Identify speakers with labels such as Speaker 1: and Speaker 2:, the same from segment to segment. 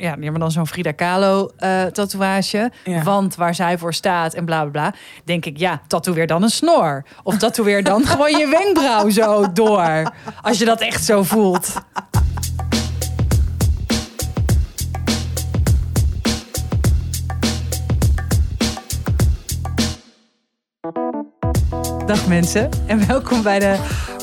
Speaker 1: ja, die hebben dan zo'n Frida Kahlo eh, tatoeage.
Speaker 2: Ja.
Speaker 1: Want waar zij voor staat en bla bla bla. Denk ik, ja, tatoeëer dan een snor. Of tatoeëer dan gewoon je wenkbrauw zo door. Als je dat echt zo voelt. Dag mensen en welkom bij de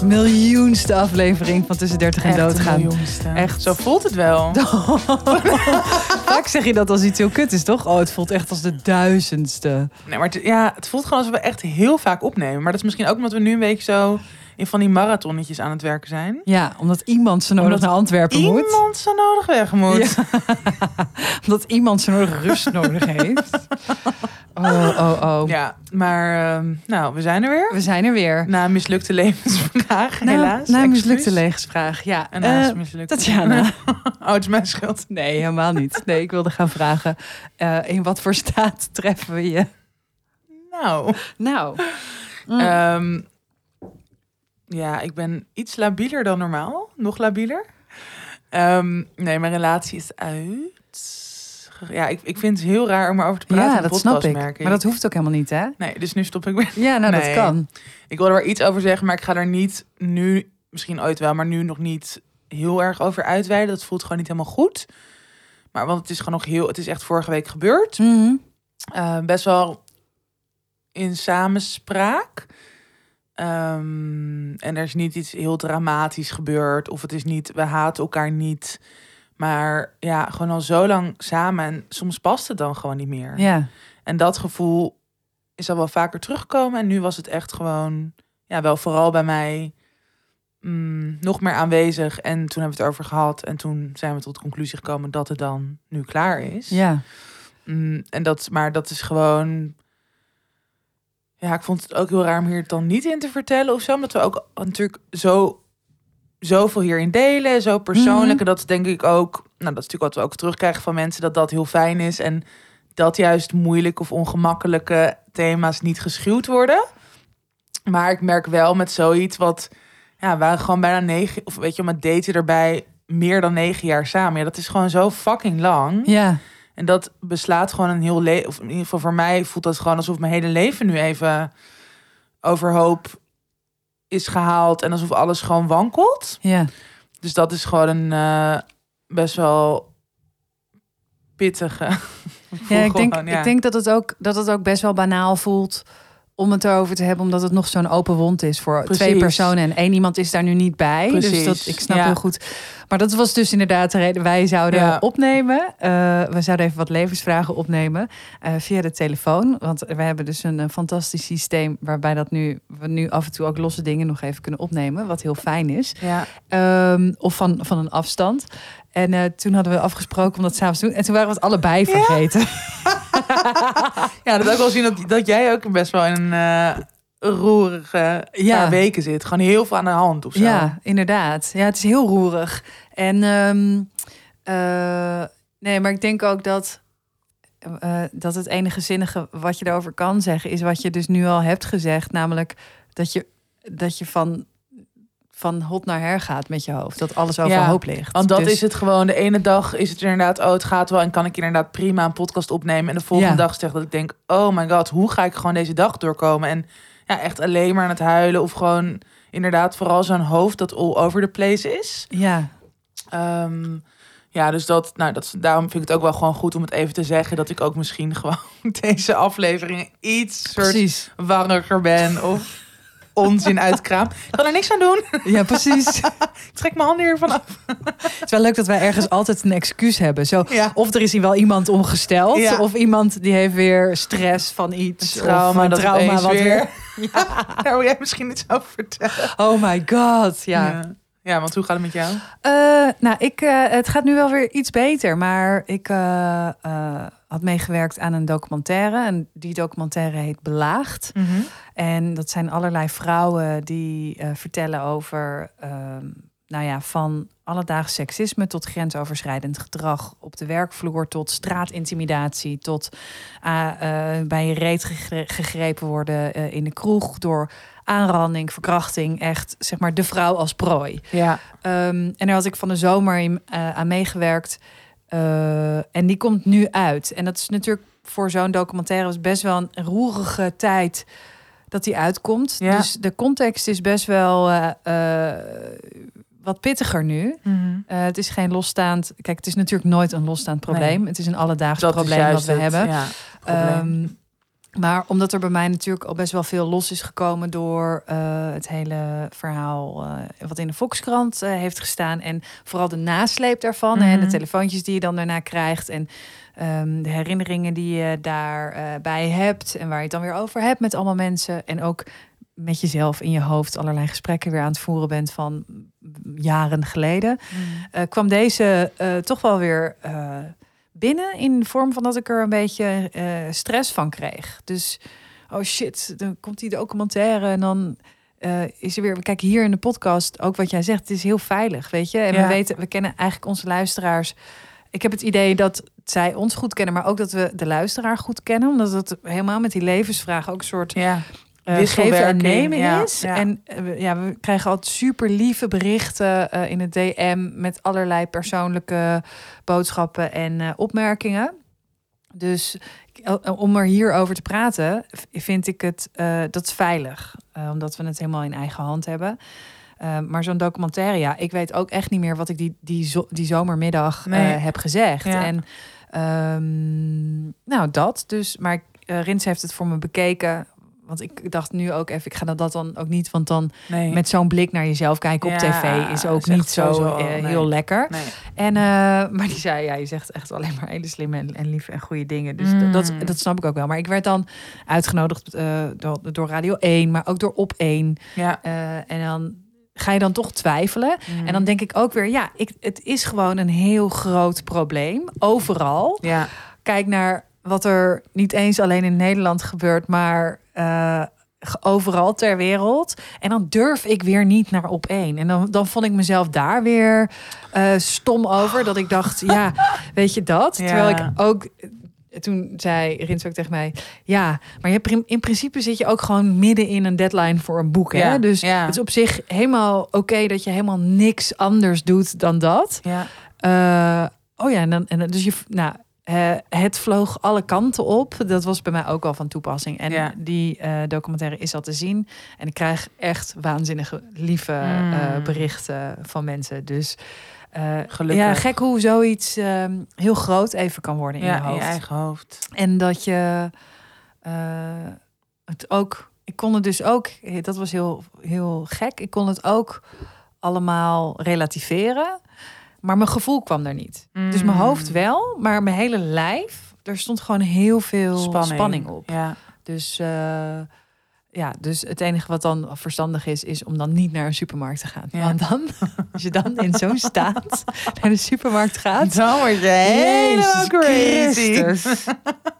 Speaker 1: miljoenste aflevering van Tussen 30 en
Speaker 2: Echt
Speaker 1: Doodgaan.
Speaker 2: miljoenste.
Speaker 1: Echt.
Speaker 2: Zo voelt het wel.
Speaker 1: Vaak zeg je dat als iets heel kut is, toch? Oh, het voelt echt als de duizendste.
Speaker 2: Nee, maar het, ja, het voelt gewoon alsof we echt heel vaak opnemen. Maar dat is misschien ook omdat we nu een beetje zo in van die marathonnetjes aan het werken zijn.
Speaker 1: Ja, omdat iemand zo nodig
Speaker 2: Omdat
Speaker 1: naar Antwerpen moet.
Speaker 2: Iemand zo nodig weg moet.
Speaker 1: Ja. Omdat iemand zo nodig rust nodig heeft. Oh, oh, oh.
Speaker 2: Ja, maar ehm, nou, we zijn er weer.
Speaker 1: We zijn er weer.
Speaker 2: Na een mislukte levensvraag,
Speaker 1: Na-
Speaker 2: helaas.
Speaker 1: Na een mislukte levensvraag, ja.
Speaker 2: En naast
Speaker 1: Eh,
Speaker 2: mislukte.
Speaker 1: Tatjana.
Speaker 2: oh, het is mijn schuld.
Speaker 1: Nee, helemaal niet. Nee, ik wilde gaan vragen. eh, in wat voor staat treffen we je?
Speaker 2: Nou,
Speaker 1: Nou. Mm.
Speaker 2: ehm, ja, ik ben iets labieler dan normaal. Nog labieler. Ehm, nee, mijn relatie is uit. Ja, ik, ik vind het heel raar om erover te praten.
Speaker 1: ja, dat snap
Speaker 2: podcast,
Speaker 1: ik. Maar dat hoeft ook helemaal niet, hè?
Speaker 2: Nee, dus nu stop ik weer.
Speaker 1: Ja, nou, dat
Speaker 2: Nee.
Speaker 1: kan.
Speaker 2: Ik wil er wel iets over zeggen, maar ik ga er niet nu, misschien ooit wel, maar nu nog niet heel erg over uitweiden. Dat voelt gewoon niet helemaal goed. Maar want het is gewoon nog heel, het is echt vorige week gebeurd.
Speaker 1: Mhm.
Speaker 2: Eh, best wel in samenspraak. Ehm, en er is niet iets heel dramatisch gebeurd. Of het is niet, we haten elkaar niet. Maar ja, gewoon al zo lang samen. En soms past het dan gewoon niet meer.
Speaker 1: Ja.
Speaker 2: En dat gevoel is al wel vaker teruggekomen. En nu was het echt gewoon, ja, wel vooral bij mij mm, nog meer aanwezig. En toen hebben we het over gehad. En toen zijn we tot de conclusie gekomen dat het dan nu klaar is.
Speaker 1: Ja.
Speaker 2: Mm, en dat, maar dat is gewoon. Ja, ik vond het ook heel raar om hier het dan niet in te vertellen of zo. Omdat we ook natuurlijk zo zoveel hierin delen, zo persoonlijk.
Speaker 1: Mhm.
Speaker 2: En dat is denk ik ook, nou dat is natuurlijk wat we ook terugkrijgen van mensen, dat dat heel fijn is. En dat juist moeilijke of ongemakkelijke thema's niet geschuwd worden. Maar ik merk wel met zoiets wat, ja, we waren gewoon bijna negen, of weet je, met daten erbij meer dan negen jaar samen. Ja, dat is gewoon zo fucking lang.
Speaker 1: Ja.
Speaker 2: En dat beslaat gewoon een heel leven. Of in ieder geval voor mij voelt dat gewoon alsof mijn hele leven nu even overhoop is gehaald. En alsof alles gewoon wankelt.
Speaker 1: Ja.
Speaker 2: Dus dat is gewoon een eh, best wel pittige.
Speaker 1: Ja, ik denk,
Speaker 2: gewoon, ja.
Speaker 1: ik denk dat, het ook, dat het ook best wel banaal voelt om het erover te hebben, omdat het nog zo'n open wond is voor
Speaker 2: Precies.
Speaker 1: twee personen en één iemand is daar nu niet bij. Dus
Speaker 2: Precies,
Speaker 1: dat, ik snap
Speaker 2: ja.
Speaker 1: heel goed. Maar dat was dus inderdaad de reden. Wij zouden
Speaker 2: Ja.
Speaker 1: opnemen. Eh, we zouden even wat levensvragen opnemen eh, via de telefoon. Want we hebben dus een, eh, fantastisch systeem waarbij dat nu, we nu af en toe ook losse dingen nog even kunnen opnemen. Wat heel fijn is.
Speaker 2: Ja,
Speaker 1: Ehm, of van, van een afstand. En toen hadden we afgesproken om dat s'avonds te doen. En toen waren we het allebei vergeten.
Speaker 2: ja, dat ook wel zien dat, dat jij ook best wel in een roerige
Speaker 1: Ja.
Speaker 2: paar weken zit. Gewoon heel veel aan de hand of zo.
Speaker 1: Ja, inderdaad. Ja, het is heel roerig. En ehm, eh, nee, maar ik denk ook dat, eh, dat het enige zinnige wat je daarover kan zeggen, is wat je dus nu al hebt gezegd. Namelijk dat je, dat je van, van hot naar her gaat met je hoofd. Dat alles overhoop ligt.
Speaker 2: Want dat
Speaker 1: Dus-
Speaker 2: is het gewoon. De ene dag is het inderdaad, oh, het gaat wel. En kan ik inderdaad prima een podcast opnemen. En de volgende
Speaker 1: Ja.
Speaker 2: dag zeg dat ik denk, oh my god, hoe ga ik gewoon deze dag doorkomen? En ja, echt alleen maar aan het huilen. Of gewoon inderdaad vooral zo'n hoofd dat all over the place is.
Speaker 1: Ja,
Speaker 2: Ehm, ja, dus dat, nou, dat, daarom vind ik het ook wel gewoon goed om het even te zeggen. Dat ik ook misschien gewoon deze afleveringen iets soort warriger ben. Of onzin uitkraam. Ik kan er niks aan doen.
Speaker 1: Ja, precies.
Speaker 2: Ik trek mijn handen hiervan af.
Speaker 1: Het is wel leuk dat wij ergens altijd een excuus hebben. Zo,
Speaker 2: Ja.
Speaker 1: Of er is hier wel iemand ongesteld.
Speaker 2: Ja.
Speaker 1: Of iemand die heeft weer stress van iets.
Speaker 2: Trauma,
Speaker 1: of een
Speaker 2: dat
Speaker 1: trauma
Speaker 2: opeens
Speaker 1: wat
Speaker 2: weer.
Speaker 1: weer.
Speaker 2: Daar wil jij misschien iets over vertellen.
Speaker 1: Oh my god, ja.
Speaker 2: Ja. ja, want hoe gaat het met jou?
Speaker 1: Eh, nou, ik, eh, het gaat nu wel weer iets beter. Maar ik eh, had meegewerkt aan een documentaire. En die documentaire heet Belaagd. En dat zijn allerlei vrouwen die vertellen over, ehm, nou ja, van alledaags seksisme tot grensoverschrijdend gedrag op de werkvloer, tot straatintimidatie, tot ah, eh, bij je reet gegre- gegrepen worden eh, in de kroeg door aanranding, verkrachting, echt zeg maar de vrouw als prooi.
Speaker 2: Ja,
Speaker 1: Ehm, en daar had ik van de zomer in, eh, aan meegewerkt. Eh, en die komt nu uit. En dat is natuurlijk voor zo'n documentaire was best wel een roerige tijd dat die uitkomt.
Speaker 2: Ja.
Speaker 1: Dus de context is best wel eh, eh, wat pittiger nu.
Speaker 2: Mhm.
Speaker 1: Eh, het is geen losstaand. Kijk, het is natuurlijk nooit een losstaand probleem. Het is een alledaags
Speaker 2: Dat
Speaker 1: probleem wat we
Speaker 2: het,
Speaker 1: hebben.
Speaker 2: Ja.
Speaker 1: Ehm, maar omdat er bij mij natuurlijk al best wel veel los is gekomen door eh, het hele verhaal eh, wat in de Volkskrant heeft gestaan. En vooral de nasleep daarvan. En de
Speaker 2: Mhm.
Speaker 1: telefoontjes die je dan daarna krijgt. En ehm, de herinneringen die je daarbij bij hebt. En waar je het dan weer over hebt met allemaal mensen. En ook met jezelf in je hoofd allerlei gesprekken weer aan het voeren bent van jaren geleden.
Speaker 2: Mhm.
Speaker 1: Eh, kwam deze eh, toch wel weer eh, binnen in de vorm van dat ik er een beetje stress van kreeg. Dus, oh shit, dan komt die documentaire en dan is er weer. Kijk, hier in de podcast ook wat jij zegt, het is heel veilig, weet je. En we weten, we kennen eigenlijk onze luisteraars. Ik heb het idee dat zij ons goed kennen, maar ook dat we de luisteraar goed kennen, omdat het helemaal met die levensvragen ook een soort
Speaker 2: ja.
Speaker 1: Eh, geven en nemen
Speaker 2: ja,
Speaker 1: is.
Speaker 2: ja.
Speaker 1: En eh, we- ja, we krijgen altijd super lieve berichten eh, in het DM met allerlei persoonlijke boodschappen en opmerkingen. Dus om er hierover te praten, vind ik het dat is veilig, omdat we het helemaal in eigen hand hebben. Maar zo'n documentaire, ja, ik weet ook echt niet meer wat ik die, die, zo- die zomermiddag
Speaker 2: Nee.
Speaker 1: heb gezegd.
Speaker 2: Ja.
Speaker 1: En ehm, nou, dat dus. Maar Rins heeft het voor me bekeken. Want ik dacht nu ook even, ik ga dat dan ook niet. Want dan
Speaker 2: Nee.
Speaker 1: met zo'n blik naar jezelf kijken op
Speaker 2: Ja,
Speaker 1: tv is ook
Speaker 2: is
Speaker 1: niet zo eh,
Speaker 2: nee.
Speaker 1: heel lekker.
Speaker 2: nee.
Speaker 1: En, eh, maar die zei, ja, je zegt echt alleen maar hele slimme en, en lieve en goede dingen. Dus
Speaker 2: Mm.
Speaker 1: dat, dat snap ik ook wel. Maar ik werd dan uitgenodigd eh, door, door Radio 1, maar ook door Op 1.
Speaker 2: Ja.
Speaker 1: Eh, en dan ga je dan toch twijfelen. En dan denk ik ook weer, ja, ik, het is gewoon een heel groot probleem. Overal.
Speaker 2: Ja.
Speaker 1: Kijk naar wat er niet eens alleen in Nederland gebeurt, maar eh, overal ter wereld. En dan durf ik weer niet naar op één. En dan, dan vond ik mezelf daar weer eh, stom over. Dat ik dacht, ja, weet je dat?
Speaker 2: Ja.
Speaker 1: Terwijl ik ook. Toen zei Rins ook tegen mij: Ja, maar je hebt in principe zit je ook gewoon midden in een deadline voor een boek. Hè?
Speaker 2: Ja,
Speaker 1: Dus
Speaker 2: ja.
Speaker 1: het is op zich helemaal oké dat je helemaal niks anders doet dan dat.
Speaker 2: Ja.
Speaker 1: Eh, oh ja, en dan, en dan- dus je, nou, eh, het vloog alle kanten op. Dat was bij mij ook al van toepassing. En
Speaker 2: Ja.
Speaker 1: die eh, documentaire is al te zien. En ik krijg echt waanzinnige, lieve
Speaker 2: Mm.
Speaker 1: eh, berichten van mensen. Dus
Speaker 2: Gelukkig.
Speaker 1: ja, gek hoe zoiets ehm, heel groot even kan worden in
Speaker 2: ja,
Speaker 1: je
Speaker 2: in
Speaker 1: hoofd.
Speaker 2: je eigen hoofd.
Speaker 1: En dat je het ook. Ik kon het dus ook. Dat was heel, heel gek. Ik kon het ook allemaal relativeren. Maar mijn gevoel kwam er niet. Dus mijn
Speaker 2: Mm.
Speaker 1: hoofd wel, maar mijn hele lijf. Er stond gewoon heel veel spanning, op.
Speaker 2: Ja.
Speaker 1: Dus eh, ja, dus het enige wat dan verstandig is, is om dan niet naar een supermarkt te gaan.
Speaker 2: Ja.
Speaker 1: Want dan, als je dan in zo'n staat naar de supermarkt gaat,
Speaker 2: Dan word je helemaal crazy.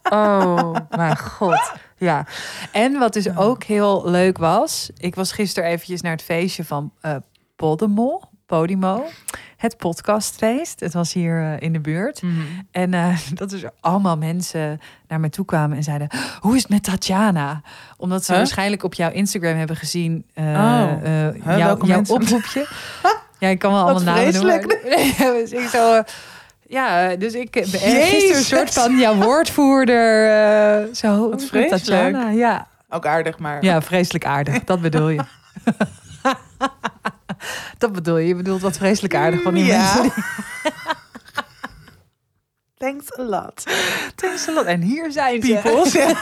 Speaker 1: Oh, mijn god. Ja. En wat dus ook heel leuk was... Ik was gisteren eventjes naar het feestje van Podemo, Podimo. Het podcastfeest. Het was hier eh, in de buurt.
Speaker 2: Mhm.
Speaker 1: En eh, dat er allemaal mensen naar me toe kwamen en zeiden... Hoe is het met Tatjana? Omdat ze
Speaker 2: Huh?
Speaker 1: waarschijnlijk op jouw Instagram hebben gezien... eh,
Speaker 2: Oh. Huh,
Speaker 1: jouw, oproepje. ja, ik kan wel allemaal
Speaker 2: Wat
Speaker 1: namen noemen. maar- dus ik zo... ja, dus ik ben gisteren een soort van jouw woordvoerder. zo, met
Speaker 2: vreselijk.
Speaker 1: Tatjana? Ja.
Speaker 2: Ook aardig, maar...
Speaker 1: ja, vreselijk aardig. Dat bedoel je. dat bedoel je. Je bedoelt wat vreselijk aardig van die
Speaker 2: Ja.
Speaker 1: mensen. Die...
Speaker 2: Thanks a lot.
Speaker 1: Thanks a lot. En hier zijn ze.
Speaker 2: Peoples. Ja.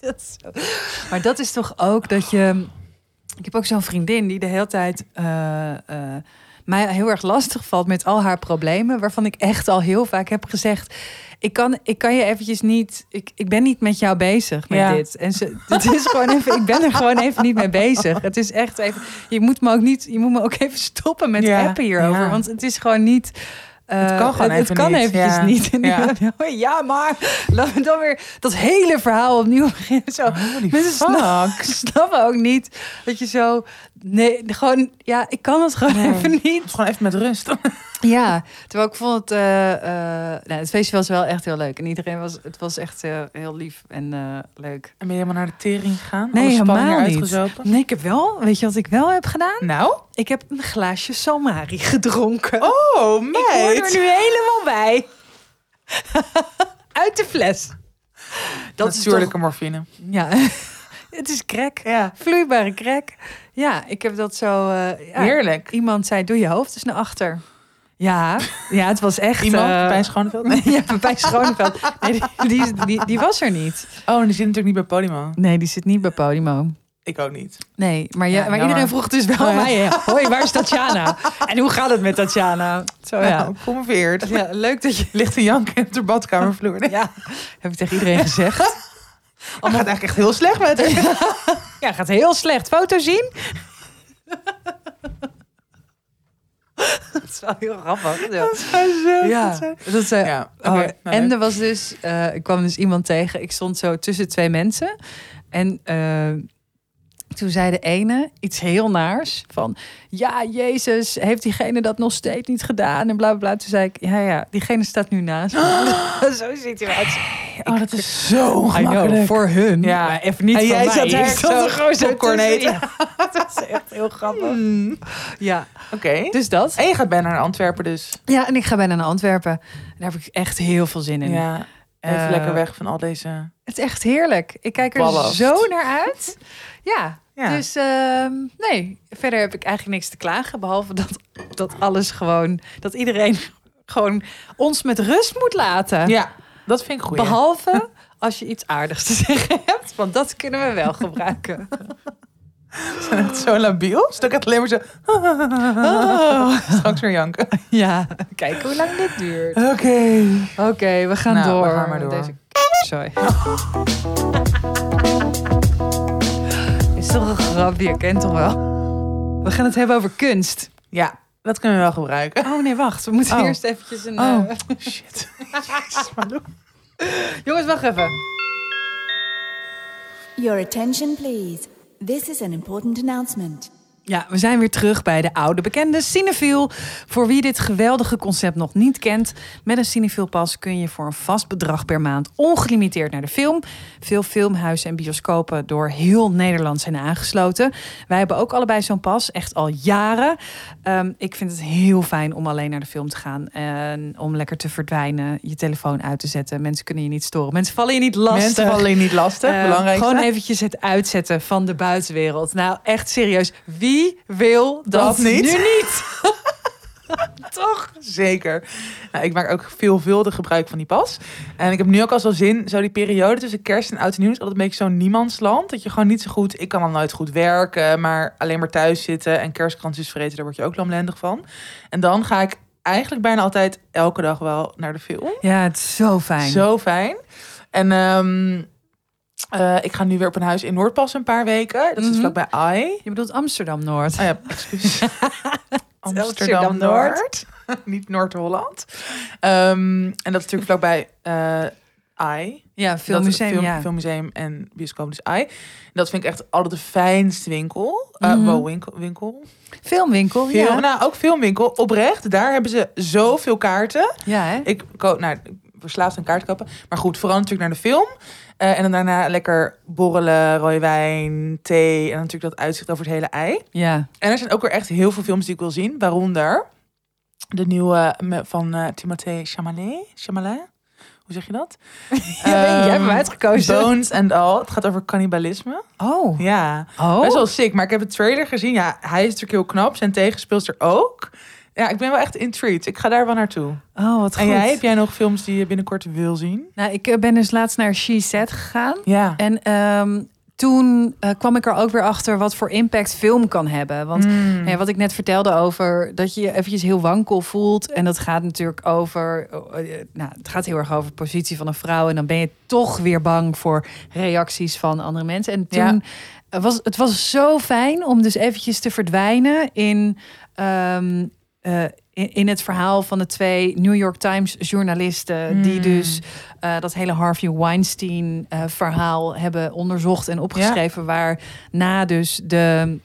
Speaker 1: Dat is zo. Maar dat is toch ook dat je. Ik heb ook zo'n vriendin die de hele tijd eh, eh, mij heel erg lastig valt met al haar problemen. Waarvan ik echt al heel vaak heb gezegd. Ik kan, ik kan je eventjes niet. Ik, ik ben niet met jou bezig met
Speaker 2: Ja.
Speaker 1: dit. En ze, het is gewoon even. Ik ben er gewoon even niet mee bezig. Het is echt even. Je moet me ook niet. Je moet me ook even stoppen met
Speaker 2: Ja,
Speaker 1: appen hierover.
Speaker 2: ja.
Speaker 1: Want het is gewoon niet. eh,
Speaker 2: Het kan gewoon
Speaker 1: het,
Speaker 2: even
Speaker 1: kan
Speaker 2: niet,
Speaker 1: eventjes
Speaker 2: ja.
Speaker 1: niet. En
Speaker 2: Ja.
Speaker 1: maar laten we dan weer dat hele verhaal opnieuw beginnen. Zo.
Speaker 2: Holy
Speaker 1: Mensen snap- snappen ook niet dat je zo. Nee, gewoon. Ja, ik kan het gewoon
Speaker 2: Nee.
Speaker 1: even niet.
Speaker 2: Gewoon even met rust.
Speaker 1: Ja, terwijl ik vond het... eh, nou, het feestje was wel echt heel leuk. En iedereen was... Het was echt heel lief en eh, leuk.
Speaker 2: En ben je helemaal naar de tering gegaan?
Speaker 1: Nee, helemaal niet. Nee, ik heb wel... Weet je wat ik wel heb gedaan?
Speaker 2: Nou?
Speaker 1: Ik heb een glaasje Salmari gedronken.
Speaker 2: Oh,
Speaker 1: ik hoor er nu helemaal bij. Uit de fles. Dat is toch...
Speaker 2: morfine.
Speaker 1: Ja, het is crack.
Speaker 2: Ja.
Speaker 1: Vloeibare crack. Ja, ik heb dat zo... ja.
Speaker 2: Heerlijk.
Speaker 1: Iemand zei, doe je hoofd eens naar achter. Ja, ja het was echt...
Speaker 2: Iemand bij Schoneveld?
Speaker 1: ja, bij Schoneveld. Nee, die, die, die, die was er niet.
Speaker 2: Oh, en die zit natuurlijk niet bij Podimo.
Speaker 1: Nee, die zit niet bij Podimo.
Speaker 2: Ik ook niet.
Speaker 1: Nee, maar, ja,
Speaker 2: Ja,
Speaker 1: maar iedereen vroeg dus wel mij. Hoi, waar is Tatjana? En hoe gaat het met Tatjana? Zo ja.
Speaker 2: Nou, promoveerd.
Speaker 1: ja leuk dat je...
Speaker 2: Ligt een janken op de badkamervloer.
Speaker 1: Ja, heb ik tegen iedereen gezegd.
Speaker 2: Het gaat eigenlijk echt heel slecht met haar.
Speaker 1: Ja, gaat heel slecht. Foto zien? dat is wel heel grappig. Ja. Ja, dat is, eh,
Speaker 2: Ja, oké.
Speaker 1: oh,
Speaker 2: nou,
Speaker 1: en
Speaker 2: leuk.
Speaker 1: er was dus, eh, ik kwam dus iemand tegen. Ik stond zo tussen twee mensen. En eh, toen zei de ene iets heel naars. Van, ja, Jezus, heeft diegene dat nog steeds niet gedaan? En bla, bla, bla. Toen zei ik, ja, ja, diegene staat nu naast. me. Zo'n situatie.
Speaker 2: Oh, dat is zo ongemakkelijk.
Speaker 1: voor hun.
Speaker 2: Ja.
Speaker 1: Maar even niet
Speaker 2: En
Speaker 1: voor
Speaker 2: jij
Speaker 1: mij.
Speaker 2: zat daar zo
Speaker 1: er
Speaker 2: popcorn eten.
Speaker 1: Ja, dat is echt heel grappig.
Speaker 2: Hmm.
Speaker 1: Ja,
Speaker 2: Oké.
Speaker 1: dus dat.
Speaker 2: En je gaat bijna naar Antwerpen dus.
Speaker 1: Ja, en ik ga bijna naar Antwerpen. En daar heb ik echt heel veel zin in.
Speaker 2: Ja. Even
Speaker 1: Eh,
Speaker 2: lekker weg van al deze...
Speaker 1: Het is echt heerlijk. Ik kijk er
Speaker 2: Ballast.
Speaker 1: zo naar uit. Ja,
Speaker 2: Ja.
Speaker 1: dus ehm, nee, verder heb ik eigenlijk niks te klagen. Behalve dat, dat alles gewoon, dat iedereen gewoon ons met rust moet laten.
Speaker 2: Ja, dat vind ik goed.
Speaker 1: Behalve als je iets aardigs te zeggen hebt, want dat kunnen we wel gebruiken.
Speaker 2: zijn echt zo labiel. Stuk echt alleen maar zo...
Speaker 1: Oh.
Speaker 2: Straks weer janken.
Speaker 1: Ja, kijk hoe lang dit duurt.
Speaker 2: Oké.
Speaker 1: Oké, we gaan
Speaker 2: Nou,
Speaker 1: door.
Speaker 2: we gaan maar door.
Speaker 1: Deze sorry. Toch een grapje, je kent toch wel? We gaan het hebben over kunst.
Speaker 2: Ja, dat kunnen we wel gebruiken.
Speaker 1: Oh nee, wacht. We moeten
Speaker 2: Oh.
Speaker 1: eerst eventjes een...
Speaker 2: Oh,
Speaker 1: eh,
Speaker 2: shit. Jezus, Malou.
Speaker 1: Jongens, wacht even.
Speaker 3: Your attention, please. This is an important announcement.
Speaker 1: Ja, we zijn weer terug bij de oude bekende Cinefiel. Voor wie dit geweldige concept nog niet kent, met een Cinefiel pas kun je voor een vast bedrag per maand ongelimiteerd naar de film. Veel filmhuizen en bioscopen door heel Nederland zijn aangesloten. Wij hebben ook allebei zo'n pas, echt al jaren. Ehm, ik vind het heel fijn om alleen naar de film te gaan en om lekker te verdwijnen, je telefoon uit te zetten. Mensen kunnen je niet storen. Mensen vallen je niet lastig.
Speaker 2: Mensen vallen je niet lastig,
Speaker 1: Eh,
Speaker 2: belangrijk.
Speaker 1: Gewoon eventjes het uitzetten van de buitenwereld. Nou, echt serieus. Wie wil dat,
Speaker 2: Dat niet?
Speaker 1: nu niet? Toch?
Speaker 2: Zeker. Nou, ik maak ook veelvuldig gebruik van die pas. En ik heb nu ook al zo zin, zo die periode tussen kerst en oud en nieuw is altijd een beetje zo'n niemandsland. Dat je gewoon niet zo goed, ik kan dan nooit goed werken, maar alleen maar thuis zitten en kerstkrantjes vreten, daar word je ook lamlendig van. En dan ga ik eigenlijk bijna altijd elke dag wel naar de film.
Speaker 1: Ja, het is zo fijn.
Speaker 2: Zo fijn. En ehm, eh, ik ga nu weer op een huis in Noordpas een paar weken. Dat is
Speaker 1: Mhm.
Speaker 2: vlakbij AI.
Speaker 1: Je bedoelt Amsterdam-Noord.
Speaker 2: Oh ja, excuus.
Speaker 1: Amsterdam-Noord.
Speaker 2: Niet Noord-Holland. Ehm, en dat is natuurlijk vlakbij eh AI.
Speaker 1: Ja, filmmuseum,
Speaker 2: film,
Speaker 1: ja.
Speaker 2: Filmmuseum en bioscoop dus AI. Dat vind ik echt altijd de fijnste winkel. Wow, winkel, winkel.
Speaker 1: Filmwinkel,
Speaker 2: Film,
Speaker 1: ja.
Speaker 2: Nou, ook filmwinkel. Oprecht, daar hebben ze zoveel kaarten.
Speaker 1: Ja, hè?
Speaker 2: Ik koop, nou, verslaafd aan kaart kopen. Maar goed, vooral natuurlijk naar de film. Eh, en dan daarna lekker borrelen, rode wijn, thee. En dan natuurlijk dat uitzicht over het hele ei.
Speaker 1: Ja.
Speaker 2: En er zijn ook weer echt heel veel films die ik wil zien. Waaronder de nieuwe me- van eh Timothée Chalamet. Chalamet? Hoe zeg je dat?
Speaker 1: Jij hebt hem
Speaker 2: Ehm,
Speaker 1: uitgekozen.
Speaker 2: Bones and All. Het gaat over cannibalisme.
Speaker 1: Oh.
Speaker 2: Ja,
Speaker 1: Oh.
Speaker 2: best wel sick. Maar ik heb de trailer gezien. Ja, hij is natuurlijk heel knap. Zijn tegenspeelster ook. Ja, ik ben wel echt intrigued. Ik ga daar wel naartoe.
Speaker 1: Oh, wat goed.
Speaker 2: En jij, heb jij nog films die je binnenkort wil zien?
Speaker 1: Nou, ik eh, ben dus laatst naar She Set gegaan.
Speaker 2: Ja.
Speaker 1: En ehm, toen eh, kwam ik er ook weer achter wat voor impact film kan hebben. Want
Speaker 2: Mm.
Speaker 1: Ja, wat ik net vertelde over dat je je eventjes heel wankel voelt. En dat gaat natuurlijk over. eh, eh, nou, het gaat heel erg over de positie van een vrouw. En dan ben je toch weer bang voor reacties van andere mensen. En toen
Speaker 2: Ja.
Speaker 1: was het was zo fijn om dus eventjes te verdwijnen in. ehm, eh, in, in het verhaal van de twee New York Times journalisten. Die
Speaker 2: Mm.
Speaker 1: dus eh, dat hele Harvey Weinstein eh, verhaal hebben onderzocht en opgeschreven. Waar na dus de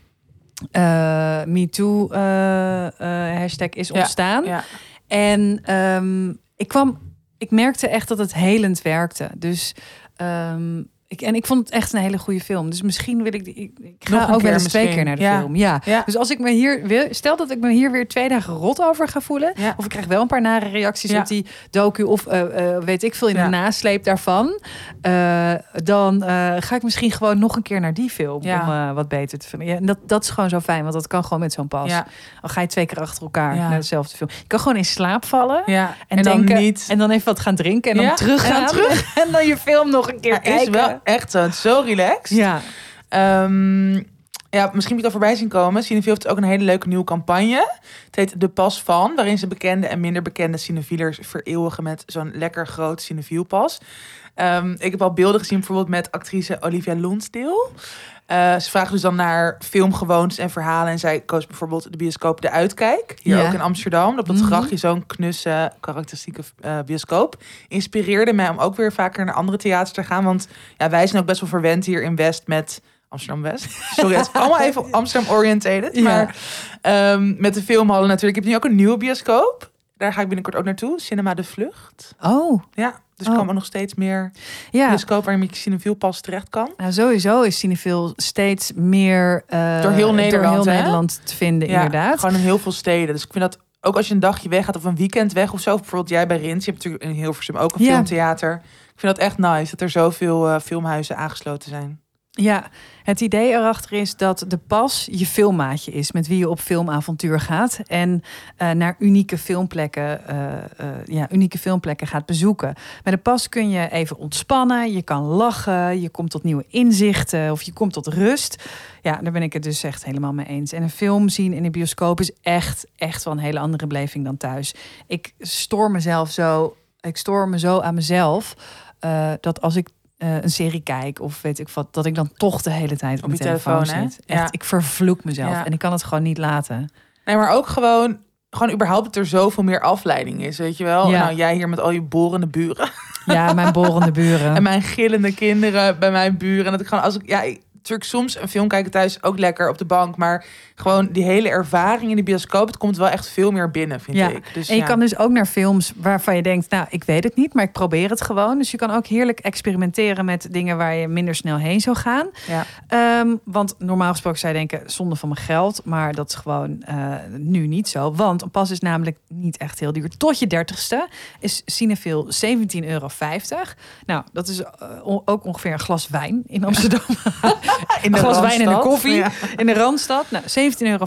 Speaker 1: MeToo hashtag is
Speaker 2: Ja,
Speaker 1: ontstaan.
Speaker 2: Ja.
Speaker 1: En ehm, ik kwam, ik merkte echt dat het helend werkte. Dus ehm, ik, en ik vond het echt een hele goede film. Dus misschien wil ik, die- ik, ik ga
Speaker 2: Nog
Speaker 1: ook wel eens twee keer naar de
Speaker 2: Ja.
Speaker 1: film. Ja.
Speaker 2: Ja.
Speaker 1: Dus als ik me hier wil, stel dat ik me hier weer twee dagen rot over ga voelen,
Speaker 2: Ja.
Speaker 1: of ik krijg wel een paar nare reacties op die docu of eh, eh, weet ik veel in de nasleep daarvan, eh, dan ga ik misschien gewoon nog een keer naar die film om wat beter te vinden. Ja, en dat, dat is gewoon zo fijn, want dat kan gewoon met zo'n pas. Al ga je twee keer achter elkaar naar dezelfde film. Je kan gewoon in slaap vallen.
Speaker 2: ja.
Speaker 1: En,
Speaker 2: En, dan
Speaker 1: denken,
Speaker 2: niet.
Speaker 1: En dan even wat gaan drinken en dan
Speaker 2: Ja,
Speaker 1: teruggaan.
Speaker 2: en dan terug.
Speaker 1: En dan je film nog een keer kijken.
Speaker 2: Echt zo, zo relaxed.
Speaker 1: Ja.
Speaker 2: Ehm, ja, misschien heb je het al voorbij zien komen. Cineville heeft ook een hele leuke nieuwe campagne. Het heet De Pas Van, waarin ze bekende en minder bekende cinefielers vereeuwigen met zo'n lekker groot cinefiel pas. Ehm, ik heb al beelden gezien, bijvoorbeeld met actrice Olivia Lonsdale. Eh, ze vragen dus dan naar filmgewoontes en verhalen. En zij koos bijvoorbeeld de bioscoop De Uitkijk. Hier
Speaker 1: Ja.
Speaker 2: ook in Amsterdam. Op dat
Speaker 1: Mhm.
Speaker 2: grachtje, zo'n knusse, karakteristieke eh, bioscoop. Inspireerde mij om ook weer vaker naar andere theaters te gaan. Want ja, wij zijn ook best wel verwend hier in West met Amsterdam-West. Sorry, het is allemaal even Amsterdam-oriented.
Speaker 1: Ja.
Speaker 2: Maar ehm, met de filmhallen natuurlijk. Ik heb nu ook een nieuwe bioscoop. Daar ga ik binnenkort ook naartoe. Cinema De Vlucht.
Speaker 1: Oh,
Speaker 2: Ja, dus
Speaker 1: Oh.
Speaker 2: er komen nog steeds meer
Speaker 1: ja.
Speaker 2: bioscoop waar je met cinefiel pas terecht kan.
Speaker 1: Nou, sowieso is Cineville steeds meer eh,
Speaker 2: Door heel Nederland,
Speaker 1: heel? Nederland te vinden, inderdaad.
Speaker 2: Gewoon in heel veel steden. Dus ik vind dat ook als je een dagje weg gaat of een weekend weg of zo. Bijvoorbeeld jij bij Rins. Je hebt natuurlijk in Hilversum ook een
Speaker 1: Ja.
Speaker 2: filmtheater. Ik vind dat echt nice dat er zoveel eh, filmhuizen aangesloten zijn.
Speaker 1: Ja, het idee erachter is dat de pas je filmmaatje is met wie je op filmavontuur gaat en eh, naar unieke filmplekken, eh, eh, ja, unieke filmplekken gaat bezoeken. Met de pas kun je even ontspannen, je kan lachen, je komt tot nieuwe inzichten of je komt tot rust. Ja, daar ben ik het dus echt helemaal mee eens. En een film zien in de bioscoop is echt, echt wel een hele andere beleving dan thuis. Ik stoor mezelf zo, ik stoor me zo aan mezelf dat als ik eh, een serie kijk of weet ik wat, dat ik dan toch de hele tijd op,
Speaker 2: Op
Speaker 1: mijn telefoon, zit. Echt,
Speaker 2: Ja.
Speaker 1: ik vervloek mezelf
Speaker 2: Ja.
Speaker 1: en ik kan het gewoon niet laten.
Speaker 2: Nee, maar ook gewoon, gewoon überhaupt dat er zoveel meer afleiding is, weet je wel.
Speaker 1: Ja.
Speaker 2: Nou, jij hier met al je borende buren.
Speaker 1: Ja, mijn borende buren.
Speaker 2: En mijn gillende kinderen bij mijn buren. En dat ik gewoon, als ik, ja, ik, natuurlijk soms een film kijken thuis ook lekker op de bank. Maar gewoon die hele ervaring in de bioscoop, het komt wel echt veel meer binnen, vind
Speaker 1: Ja.
Speaker 2: ik. Dus
Speaker 1: En je
Speaker 2: ja.
Speaker 1: kan dus ook naar films waarvan je denkt, nou, ik weet het niet, maar ik probeer het gewoon. Dus je kan ook heerlijk experimenteren met dingen waar je minder snel heen zou gaan.
Speaker 2: Ja.
Speaker 1: Ehm, want normaal gesproken zou je denken, zonde van mijn geld. Maar dat is gewoon eh, nu niet zo. Want een pas is namelijk niet echt heel duur. Tot je dertigste is Cinefil 17,50 euro. Nou, dat is eh, ook ongeveer een glas wijn in Amsterdam.
Speaker 2: in
Speaker 1: een glas wijn en een koffie
Speaker 2: Ja.
Speaker 1: in de Randstad. Nou, 17,50 euro.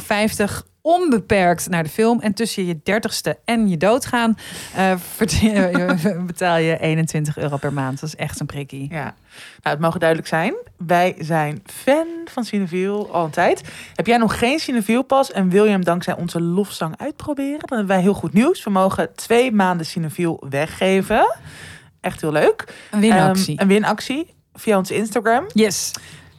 Speaker 1: Onbeperkt naar de film. En tussen je dertigste en je doodgaan eh, betaal je 21 euro per maand. Dat is echt een prikkie.
Speaker 2: Ja, nou, het mogen duidelijk zijn. Wij zijn fan van Cineville al een tijd. Heb jij nog geen Cineville pas en wil je hem dankzij onze lofzang uitproberen? Dan hebben wij heel goed nieuws. We mogen twee maanden Cineville weggeven. Echt heel leuk.
Speaker 1: Een winactie.
Speaker 2: Ehm, een winactie via ons Instagram.
Speaker 1: yes.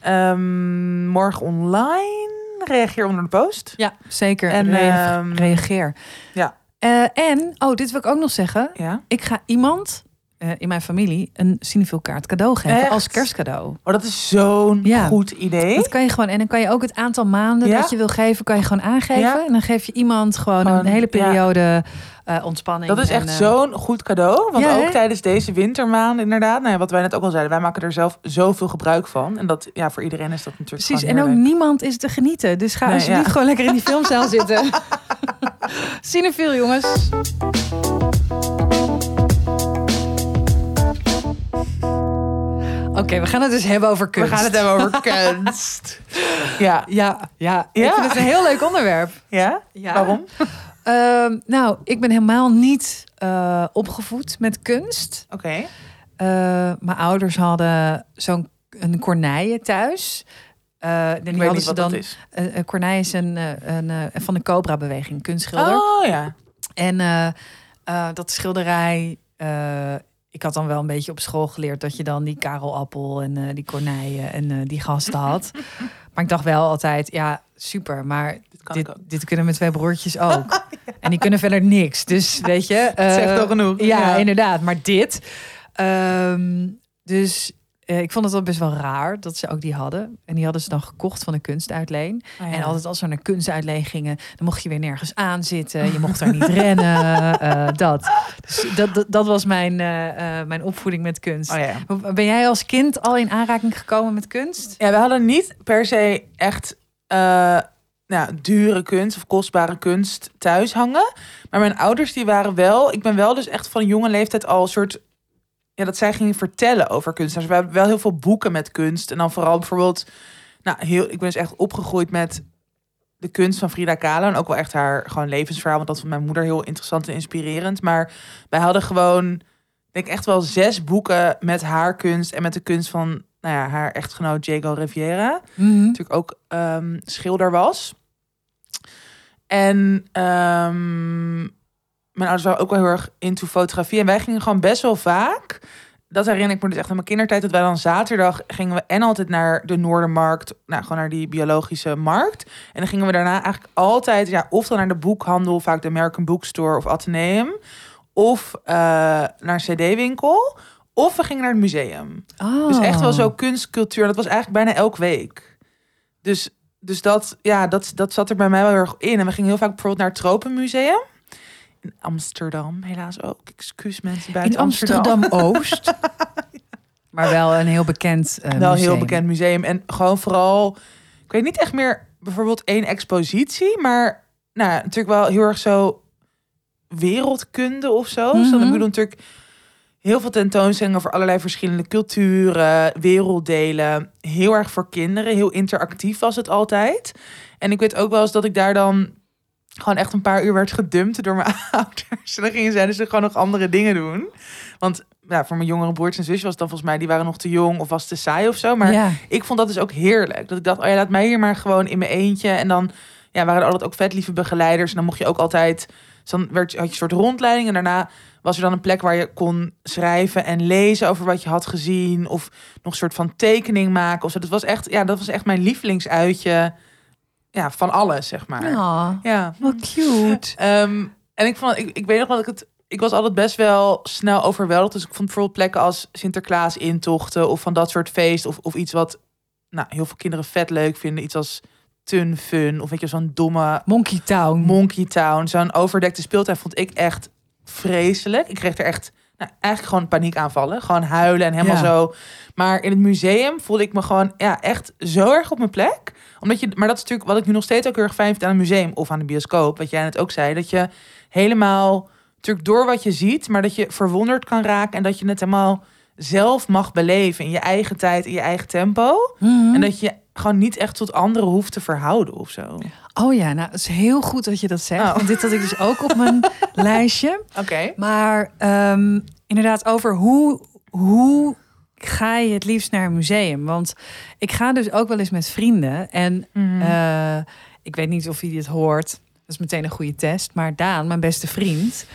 Speaker 2: Ehm, morgen online. Reageer onder de post.
Speaker 1: Ja, zeker.
Speaker 2: En, ehm,
Speaker 1: reageer.
Speaker 2: ja.
Speaker 1: Eh, en, oh, dit wil ik ook nog zeggen.
Speaker 2: Ja.
Speaker 1: Ik ga iemand eh, in mijn familie een Cinefil kaart cadeau geven
Speaker 2: Echt?
Speaker 1: als kerstcadeau.
Speaker 2: Oh, dat is zo'n
Speaker 1: Ja.
Speaker 2: goed idee.
Speaker 1: Dat kan je gewoon. En dan kan je ook het aantal maanden
Speaker 2: Ja.
Speaker 1: dat je wil geven, kan je gewoon aangeven.
Speaker 2: Ja.
Speaker 1: En dan geef je iemand gewoon,
Speaker 2: Gewoon,
Speaker 1: een hele periode eh, ontspanning.
Speaker 2: Dat is echt
Speaker 1: eh,
Speaker 2: zo'n goed cadeau. Want
Speaker 1: Ja,
Speaker 2: ook
Speaker 1: hè?
Speaker 2: tijdens deze wintermaanden inderdaad. Nou ja, wat wij net ook al zeiden. Wij maken er zelf zoveel gebruik van. En dat, ja, voor iedereen is dat natuurlijk
Speaker 1: Precies. En ook niemand is te genieten. Dus ga
Speaker 2: Nee,
Speaker 1: alsjeblieft
Speaker 2: ja.
Speaker 1: gewoon lekker in die filmzaal zitten. Cinefil, jongens. Oké, we gaan het dus hebben over
Speaker 2: We
Speaker 1: kunst.
Speaker 2: gaan het hebben over kunst. Ja.
Speaker 1: Ja, ja,
Speaker 2: Ja.
Speaker 1: ik vind het een heel leuk onderwerp.
Speaker 2: ja?
Speaker 1: Ja.
Speaker 2: Waarom?
Speaker 1: Ehm, nou, ik ben helemaal niet eh, opgevoed met kunst.
Speaker 2: Oké.
Speaker 1: Eh, mijn ouders hadden zo'n een corneille thuis. Eh en
Speaker 2: Ik
Speaker 1: die
Speaker 2: weet
Speaker 1: hadden
Speaker 2: niet
Speaker 1: ze
Speaker 2: wat
Speaker 1: dan.
Speaker 2: dat is.
Speaker 1: Corneille is een, eh, een, eh, van de Cobra-beweging, kunstschilder.
Speaker 2: Oh ja.
Speaker 1: En eh, eh, dat schilderij. Ik had dan wel een beetje op school geleerd dat je dan die Karel Appel en eh, die Corneille en eh, die gasten had. maar ik dacht wel altijd, ja, super. Maar
Speaker 2: Dit
Speaker 1: dit, kunnen mijn twee broertjes ook. En die kunnen verder niks. Dus weet je.
Speaker 2: Dat zegt
Speaker 1: eh,
Speaker 2: al genoeg.
Speaker 1: ja, inderdaad. Maar dit. ehm, dus eh, ik vond het wel best wel raar dat ze ook die hadden. En die hadden ze dan gekocht van een kunstuitleen.
Speaker 2: Oh ja.
Speaker 1: En altijd als we naar een kunstuitleen gingen, dan mocht je weer nergens aan zitten. Je mocht daar niet rennen. eh, dat. Dus dat, dat, dat was mijn, eh, mijn opvoeding met kunst.
Speaker 2: Oh ja.
Speaker 1: Ben jij als kind al in aanraking gekomen met kunst?
Speaker 2: Ja, we hadden niet per se echt nou, dure kunst of kostbare kunst thuis hangen. Maar mijn ouders die waren wel... Ik ben wel dus echt van jonge leeftijd al een soort... Ja, dat zij gingen vertellen over kunst. Dus we hebben wel heel veel boeken met kunst. En dan vooral bijvoorbeeld... Nou, heel, ik ben dus echt opgegroeid met de kunst van Frida Kahlo. En ook wel echt haar gewoon levensverhaal. Want dat vond mijn moeder heel interessant en inspirerend. Maar wij hadden gewoon... Ik denk echt wel zes boeken met haar kunst. En met de kunst van nou ja, haar echtgenoot Diego Riviera natuurlijk ook ehm, schilder was. En ehm, mijn ouders waren ook wel heel erg into fotografie. En wij gingen gewoon best wel vaak. Dat herinner ik me dus echt aan mijn kindertijd. Dat wij dan zaterdag gingen we en altijd naar de Noordermarkt. Nou, gewoon naar die biologische markt. En dan gingen we daarna eigenlijk altijd... Ja, of dan naar de boekhandel, vaak de American Bookstore of Atheneum. Of eh, naar een cd-winkel. Of we gingen naar het museum.
Speaker 1: Oh.
Speaker 2: Dus echt wel zo kunst, cultuur. Dat was eigenlijk bijna elke week. Dus, dus dat, ja, dat, dat zat er bij mij wel heel erg in. En we gingen heel vaak bijvoorbeeld naar het Tropenmuseum. In Amsterdam, helaas ook. Excuus mensen bij
Speaker 1: In Amsterdam-Oost. maar wel een heel bekend eh,
Speaker 2: Wel een heel bekend museum. En gewoon vooral... Ik weet niet echt meer bijvoorbeeld één expositie. Maar nou, natuurlijk wel heel erg zo wereldkunde of zo. Dus dan
Speaker 1: Mhm.
Speaker 2: ik bedoel natuurlijk heel veel tentoonstellingen over allerlei verschillende culturen, werelddelen. Heel erg voor kinderen. Heel interactief was het altijd. En ik weet ook wel eens dat ik daar dan gewoon echt een paar uur werd gedumpt door mijn ouders. En dan gingen zij dus gewoon nog andere dingen doen. Want ja, voor mijn jongere broertjes en zusjes was het dan volgens mij... die waren nog te jong of was te saai of zo. Maar
Speaker 1: ja.
Speaker 2: ik vond dat dus ook heerlijk. Dat ik dacht, oh ja, laat mij hier maar gewoon in mijn eentje. En dan ja, waren er altijd ook vet lieve begeleiders. En dan mocht je ook altijd... Dus dan werd, had je een soort rondleiding. En daarna was er dan een plek waar je kon schrijven en lezen over wat je had gezien. Of nog een soort van tekening maken. Of zo. Dat was echt, ja, dat was echt mijn lievelingsuitje. Ja, van alles, zeg maar.
Speaker 1: Ja,
Speaker 2: Ja.
Speaker 1: wat cute.
Speaker 2: Ehm, en ik vond, ik, ik weet nog dat ik het. Ik was altijd best wel snel overweldigd. Dus ik vond bijvoorbeeld plekken als Sinterklaas intochten of van dat soort feest. Of, of iets wat nou, heel veel kinderen vet leuk vinden. Iets als Tun Fun. Of weet je, zo'n domme
Speaker 1: Monkey Town.
Speaker 2: Monkey Town. Zo'n overdekte speeltuin vond ik echt vreselijk. Ik kreeg er echt nou, eigenlijk gewoon paniekaanvallen. Gewoon huilen en helemaal
Speaker 1: Ja.
Speaker 2: zo. Maar in het museum voelde ik me gewoon ja, echt zo erg op mijn plek. Omdat je, maar dat is natuurlijk wat ik nu nog steeds ook heel erg fijn vind aan een museum of aan de bioscoop. Wat jij net ook zei. Dat je helemaal natuurlijk door wat je ziet, maar dat je verwonderd kan raken. En dat je het helemaal zelf mag beleven in je eigen tijd, in je eigen tempo.
Speaker 1: Mhm.
Speaker 2: En dat je gewoon niet echt tot anderen hoeft te verhouden of zo.
Speaker 1: Oh ja, nou, het is heel goed dat je dat zegt.
Speaker 2: Oh.
Speaker 1: Want dit had ik dus ook op mijn lijstje.
Speaker 2: Oké.
Speaker 1: Maar ehm, inderdaad, over hoe, hoe ga je het liefst naar een museum? Want ik ga dus ook wel eens met vrienden. En
Speaker 2: Mhm.
Speaker 1: eh, ik weet niet of hij dit hoort. Dat is meteen een goede test. Maar Daan, mijn beste vriend,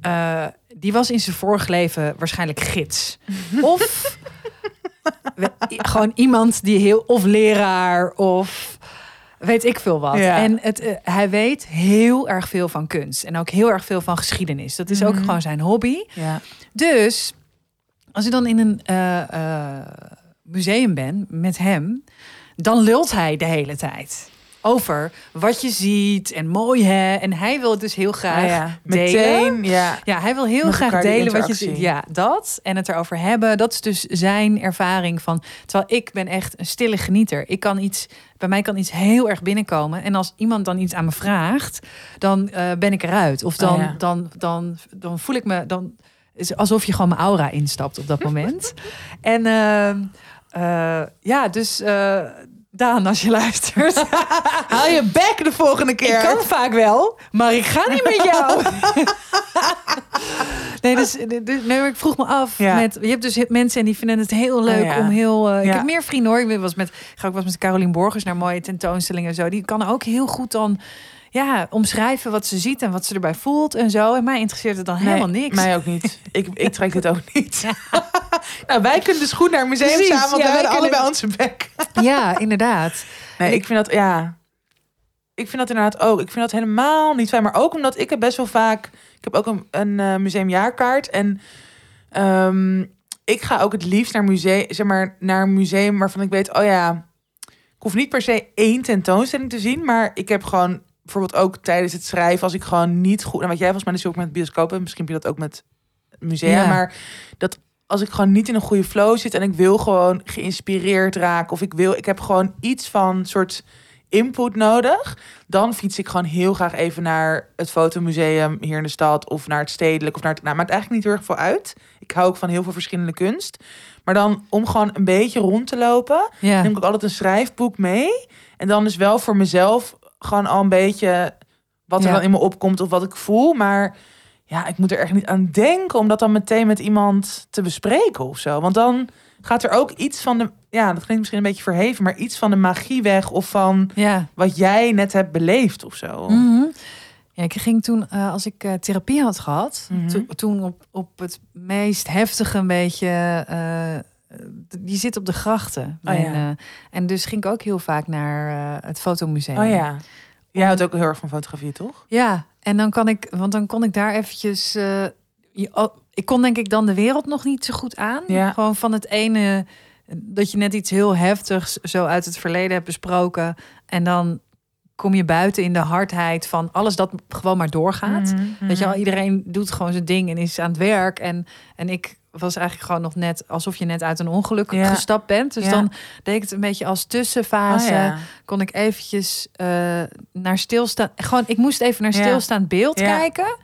Speaker 1: eh, die was in zijn vorig leven waarschijnlijk gids. Of we- gewoon iemand die heel, of leraar, of weet ik veel wat.
Speaker 2: Ja.
Speaker 1: En het, eh, hij weet heel erg veel van kunst en ook heel erg veel van geschiedenis. Dat is ook
Speaker 2: Mhm.
Speaker 1: gewoon zijn hobby.
Speaker 2: Ja.
Speaker 1: Dus als ik dan in een eh, eh, museum ben met hem, dan lult hij de hele tijd over wat je ziet en mooi hè. En hij wil het dus heel graag
Speaker 2: Ah ja,
Speaker 1: delen.
Speaker 2: meteen. Ja.
Speaker 1: Ja, hij wil heel
Speaker 2: Met
Speaker 1: graag delen wat je ziet. Ja, dat. En het erover hebben. Dat is dus zijn ervaring van. Terwijl ik ben echt een stille genieter. Ik kan iets. Bij mij kan iets heel erg binnenkomen. En als iemand dan iets aan me vraagt, dan eh, ben ik eruit. Of dan,
Speaker 2: Oh ja.
Speaker 1: dan, dan, dan voel ik me. Dan is alsof je gewoon mijn aura instapt op dat moment. en ehm, eh, ja, dus. eh, Daan, als je luistert.
Speaker 2: Haal je bek de volgende keer.
Speaker 1: Ik kan vaak wel, maar ik ga niet met jou. nee, dus, dus- nee, ik vroeg me af.
Speaker 2: Ja.
Speaker 1: Met, je hebt dus mensen en die vinden het heel leuk
Speaker 2: ja.
Speaker 1: om heel. eh, Ik heb meer vrienden hoor. Ik was met, ik ga ook wel eens met Carolien Borgers naar mooie tentoonstellingen en zo. Die kan ook heel goed dan ja, omschrijven wat ze ziet en wat ze erbij voelt en zo. En mij interesseert het dan
Speaker 2: Nee,
Speaker 1: helemaal niks.
Speaker 2: Mij ook niet. Ik, ik trek het ook niet. nou, wij kunnen dus goed naar museum
Speaker 1: Precies,
Speaker 2: samen, want
Speaker 1: ja,
Speaker 2: wij hebben allebei onze bek.
Speaker 1: Ja, inderdaad.
Speaker 2: Nee, ik vind dat, ja. Ik vind dat inderdaad ook. Ik vind dat helemaal niet fijn. Maar ook omdat ik heb best wel vaak... Ik heb ook een, een eh, museumjaarkaart. En ehm, ik ga ook het liefst naar museum, zeg maar, naar een museum waarvan ik weet, oh ja, ik hoef niet per se één tentoonstelling te zien, maar ik heb gewoon bijvoorbeeld ook tijdens het schrijven, als ik gewoon niet goed, en wat jij volgens mij dus ook met bioscopen, misschien heb je dat ook met musea,
Speaker 1: Ja.
Speaker 2: maar dat als ik gewoon niet in een goede flow zit en ik wil gewoon geïnspireerd raken of ik wil, ik heb gewoon iets van soort input nodig, dan fiets ik gewoon heel graag even naar het fotomuseum hier in de stad of naar het stedelijk of naar het, nou maakt eigenlijk niet heel erg veel uit. Ik hou ook van heel veel verschillende kunst, maar dan om gewoon een beetje rond te lopen,
Speaker 1: Ja.
Speaker 2: neem ik ook altijd een schrijfboek mee en dan is wel voor mezelf gewoon al een beetje wat er
Speaker 1: Ja.
Speaker 2: dan in me opkomt of wat ik voel, maar ja, ik moet er echt niet aan denken om dat dan meteen met iemand te bespreken of zo. Want dan gaat er ook iets van de, ja, dat klinkt misschien een beetje verheven, maar iets van de magie weg of van
Speaker 1: Ja.
Speaker 2: wat jij net hebt beleefd of zo.
Speaker 1: Mhm. Ja, ik ging toen, eh, als ik eh, therapie had gehad,
Speaker 2: Mhm.
Speaker 1: to- toen op, op het meest heftige een beetje, eh, die zit op de grachten.
Speaker 2: Oh, ja.
Speaker 1: En, eh, en dus ging ik ook heel vaak naar eh, het fotomuseum.
Speaker 2: Oh ja. Jij houdt ook heel erg van fotografie, toch?
Speaker 1: Ja, en dan kan ik, want dan kon ik daar eventjes. eh, je- oh, ik kon denk ik dan de wereld nog niet zo goed aan.
Speaker 2: Ja.
Speaker 1: Gewoon van het ene dat je net iets heel heftigs zo uit het verleden hebt besproken. En dan kom je buiten in de hardheid van alles dat gewoon maar doorgaat.
Speaker 2: Mhm,
Speaker 1: Weet je wel,
Speaker 2: mhm.
Speaker 1: iedereen doet gewoon zijn ding en is aan het werk. En, en ik was eigenlijk gewoon nog net alsof je net uit een ongeluk
Speaker 2: Ja.
Speaker 1: gestapt bent. Dus
Speaker 2: Ja.
Speaker 1: dan deed ik het een beetje als tussenfase
Speaker 2: Oh,
Speaker 1: kon ik eventjes eh, naar stilstaan. Gewoon, ik moest even naar stilstaand beeld kijken.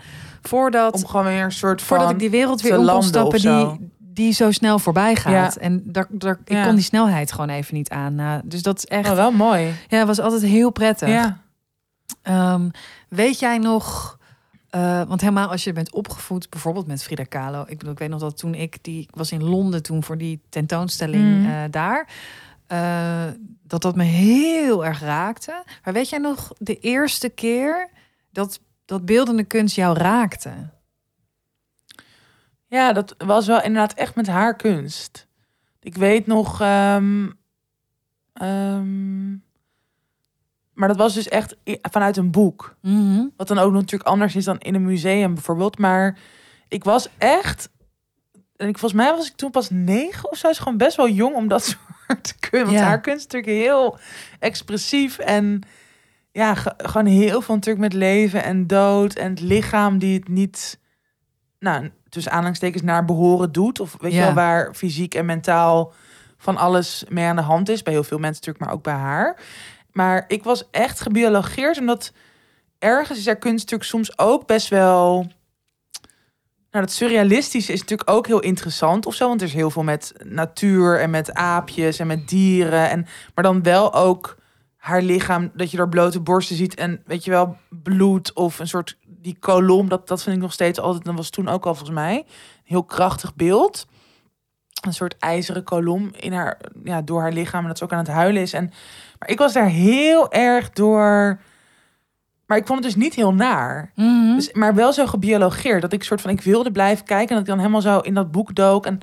Speaker 1: Voordat,
Speaker 2: Om gewoon weer een soort van...
Speaker 1: voordat ik die wereld weer om kon stappen die, die zo snel voorbij gaat.
Speaker 2: Ja.
Speaker 1: En daar, daar, ik
Speaker 2: Ja.
Speaker 1: kon die snelheid gewoon even niet aan. Nou, dus dat is echt,
Speaker 2: Oh, wel mooi.
Speaker 1: ja, was altijd heel prettig.
Speaker 2: Ja.
Speaker 1: Ehm, weet jij nog, eh, want helemaal als je bent opgevoed, bijvoorbeeld met Frida Kahlo. Ik bedoel, ik weet nog dat toen ik die, ik was in Londen toen voor die tentoonstelling
Speaker 2: Mm.
Speaker 1: eh, daar, eh, dat dat me heel erg raakte. Maar weet jij nog de eerste keer dat dat beeldende kunst jou raakte?
Speaker 2: Ja, dat was wel inderdaad echt met haar kunst. Ik weet nog. ehm, ehm, maar dat was dus echt vanuit een boek.
Speaker 1: Mhm.
Speaker 2: Wat dan ook natuurlijk anders is dan in een museum bijvoorbeeld. Maar ik was echt. En ik, volgens mij was ik toen pas negen of zo. Is gewoon best wel jong om dat soort kunst. Want
Speaker 1: Ja.
Speaker 2: haar kunst is natuurlijk heel expressief. En ja, ge- gewoon heel veel natuurlijk met leven en dood. En het lichaam die het niet. Nou, tussen aanhalingstekens naar behoren doet. Of weet je wel, waar fysiek en mentaal van alles mee aan de hand is. Bij heel veel mensen natuurlijk, maar ook bij haar. Maar ik was echt gebiologeerd, omdat ergens is er kunst natuurlijk soms ook best wel. Nou, dat surrealistische is natuurlijk ook heel interessant of zo. Want er is heel veel met natuur en met aapjes en met dieren. En, maar dan wel ook haar lichaam, dat je er blote borsten ziet. En weet je wel, bloed of een soort die kolom. Dat, dat vind ik nog steeds altijd, dat was toen ook al volgens mij, een heel krachtig beeld. Een soort ijzeren kolom in haar, ja, door haar lichaam. En dat ze ook aan het huilen is. En, maar ik was daar heel erg door... Maar ik vond het dus niet heel naar.
Speaker 1: Mhm.
Speaker 2: Dus, maar wel zo gebiologeerd. Dat ik soort van, ik wilde blijven kijken. En dat ik dan helemaal zo in dat boek dook. En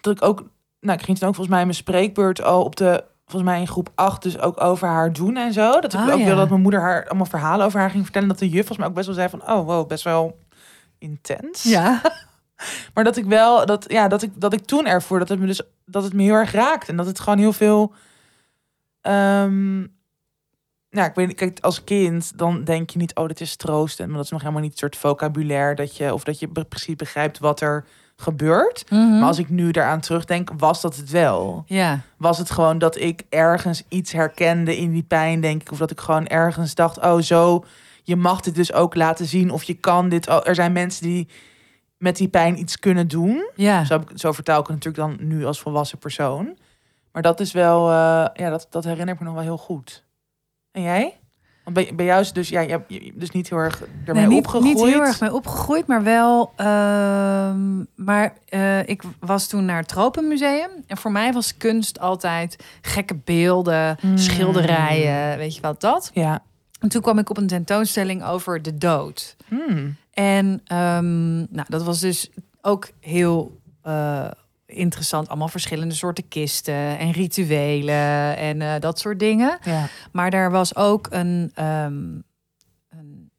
Speaker 2: dat ik ook, nou, ik ging toen ook volgens mij in mijn spreekbeurt al op de, volgens mij in groep 8, dus ook over haar doen en zo. Dat ik
Speaker 1: Ah,
Speaker 2: ook
Speaker 1: ja.
Speaker 2: wilde dat mijn moeder haar allemaal verhalen over haar ging vertellen. Dat de juf volgens mij ook best wel zei van, oh wow, best wel intens.
Speaker 1: Ja.
Speaker 2: Maar dat ik wel, dat, ja, dat ik, dat ik toen ervoor dat het me dus, dat het me heel erg raakt. En dat het gewoon heel veel, ehm nou, ik weet niet, kijk, als kind, dan denk je niet, oh, dit is troostend. Maar dat is nog helemaal niet het soort vocabulaire dat je, of dat je precies begrijpt wat er gebeurt.
Speaker 1: Mhm.
Speaker 2: Maar als ik nu daaraan terugdenk, was dat het wel.
Speaker 1: Ja.
Speaker 2: Was het gewoon dat ik ergens iets herkende in die pijn, denk ik. Of dat ik gewoon ergens dacht, oh, zo, je mag dit dus ook laten zien. Of je kan dit, oh, er zijn mensen die met die pijn iets kunnen doen.
Speaker 1: Ja.
Speaker 2: Zo, zo vertaal ik het natuurlijk dan nu als volwassen persoon. Maar dat is wel, eh, ja, dat, dat herinner ik me nog wel heel goed. En jij? Want bij, bij jou is dus, ja, je hebt dus niet heel erg ermee
Speaker 1: Nee, niet,
Speaker 2: opgegroeid.
Speaker 1: niet heel erg mee opgegroeid, maar wel. ehm, maar eh, ik was toen naar het Tropenmuseum. En voor mij was kunst altijd gekke beelden,
Speaker 2: Mm.
Speaker 1: schilderijen, weet je wat dat.
Speaker 2: Ja.
Speaker 1: En toen kwam ik op een tentoonstelling over de dood.
Speaker 2: Hmm.
Speaker 1: En ehm, nou, dat was dus ook heel eh, interessant. Allemaal verschillende soorten kisten en rituelen en eh, dat soort dingen.
Speaker 2: Ja.
Speaker 1: Maar daar was ook een, ehm, een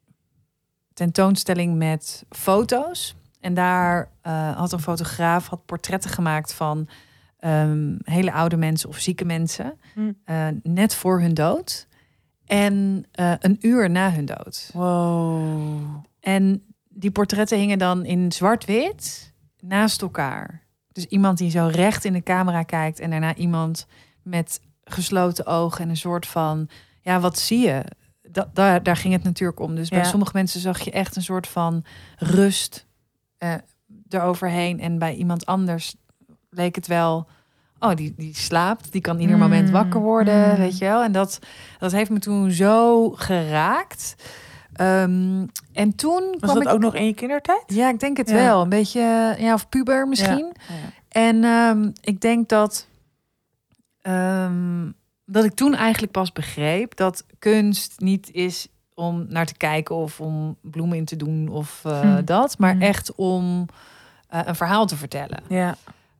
Speaker 1: tentoonstelling met foto's. En daar eh, had een fotograaf had portretten gemaakt van ehm, hele oude mensen of zieke mensen.
Speaker 2: Hm.
Speaker 1: eh, net voor hun dood. En een uur na hun dood.
Speaker 2: Wow.
Speaker 1: En die portretten hingen dan in zwart-wit naast elkaar. Dus iemand die zo recht in de camera kijkt en daarna iemand met gesloten ogen en een soort van, ja, wat zie je? Da daar, daar ging het natuurlijk om. Dus bij
Speaker 2: Ja.
Speaker 1: sommige mensen zag je echt een soort van rust eh eroverheen. En bij iemand anders leek het wel, oh, die, die slaapt, die kan ieder moment
Speaker 2: Mm,
Speaker 1: wakker worden,
Speaker 2: mm.
Speaker 1: weet je wel. En dat, dat heeft me toen zo geraakt. Ehm, en toen
Speaker 2: Was
Speaker 1: kwam
Speaker 2: dat
Speaker 1: ik
Speaker 2: ook nog in je kindertijd?
Speaker 1: ja, ik denk het
Speaker 2: Ja.
Speaker 1: wel. Een beetje, ja, of puber misschien. En ehm, ik denk dat, ehm, dat ik toen eigenlijk pas begreep dat kunst niet is om naar te kijken of om bloemen in te doen of eh,
Speaker 2: Hm.
Speaker 1: dat, maar
Speaker 2: Hm.
Speaker 1: echt om eh, een verhaal te vertellen.
Speaker 2: Ja.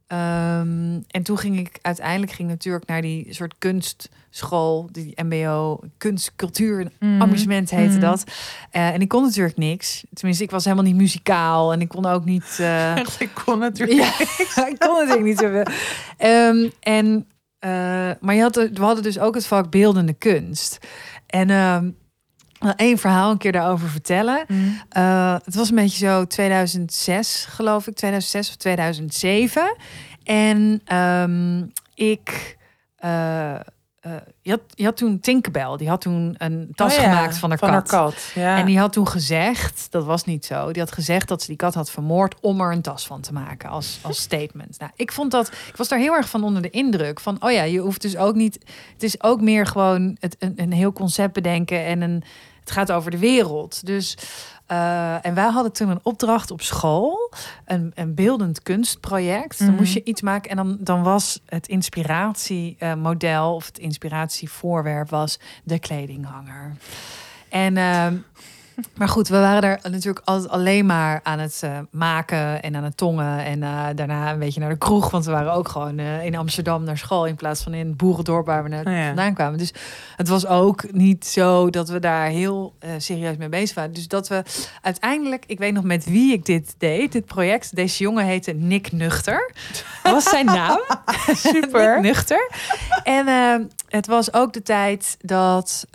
Speaker 1: Ehm, en toen ging ik uiteindelijk ging natuurlijk naar die soort kunstschool, die MBO, kunst, cultuur
Speaker 2: Mhm.
Speaker 1: amusement heette
Speaker 2: Mhm.
Speaker 1: dat. Eh, en ik kon natuurlijk niks. Tenminste, ik was helemaal niet muzikaal en ik kon ook niet.
Speaker 2: Echt, ik kon natuurlijk.
Speaker 1: ja, ik kon natuurlijk niet zoveel. Ehm, en, eh, maar je had, we hadden dus ook het vak beeldende kunst. En ehm één verhaal een keer daarover vertellen.
Speaker 2: Mm.
Speaker 1: Eh, het was een beetje zo 2006, geloof ik, 2006 of 2007. En ehm, ik. eh, eh, je, had, je had toen Tinkerbell, die had toen een tas
Speaker 2: Oh ja,
Speaker 1: gemaakt van haar
Speaker 2: van
Speaker 1: kat.
Speaker 2: haar kat. Ja.
Speaker 1: En die had toen gezegd, dat was niet zo, die had gezegd dat ze die kat had vermoord om er een tas van te maken als, als statement. Nou, ik vond dat, ik was daar heel erg van onder de indruk van, oh ja, je hoeft dus ook niet, het is ook meer gewoon het, een, een heel concept bedenken en een, het gaat over de wereld. Dus, eh, en wij hadden toen een opdracht op school, een, een beeldend kunstproject. Dan
Speaker 2: Mhm.
Speaker 1: moest je iets maken en dan, dan was het inspiratiemodel of het inspiratievoorwerp was de kledinghanger. En ehm, maar goed, we waren daar natuurlijk altijd alleen maar aan het eh, maken en aan het tongen. En eh, daarna een beetje naar de kroeg. Want we waren ook gewoon eh, in Amsterdam naar school. In plaats van in het boerendorp waar we net
Speaker 2: Oh ja.
Speaker 1: vandaan kwamen. Dus het was ook niet zo dat we daar heel serieus mee bezig waren. Dus dat we uiteindelijk, ik weet nog met wie ik dit deed, dit project. Deze jongen heette Nick Nuchter. Dat was zijn naam.
Speaker 2: Super.
Speaker 1: Nick Nuchter. En het was ook de tijd dat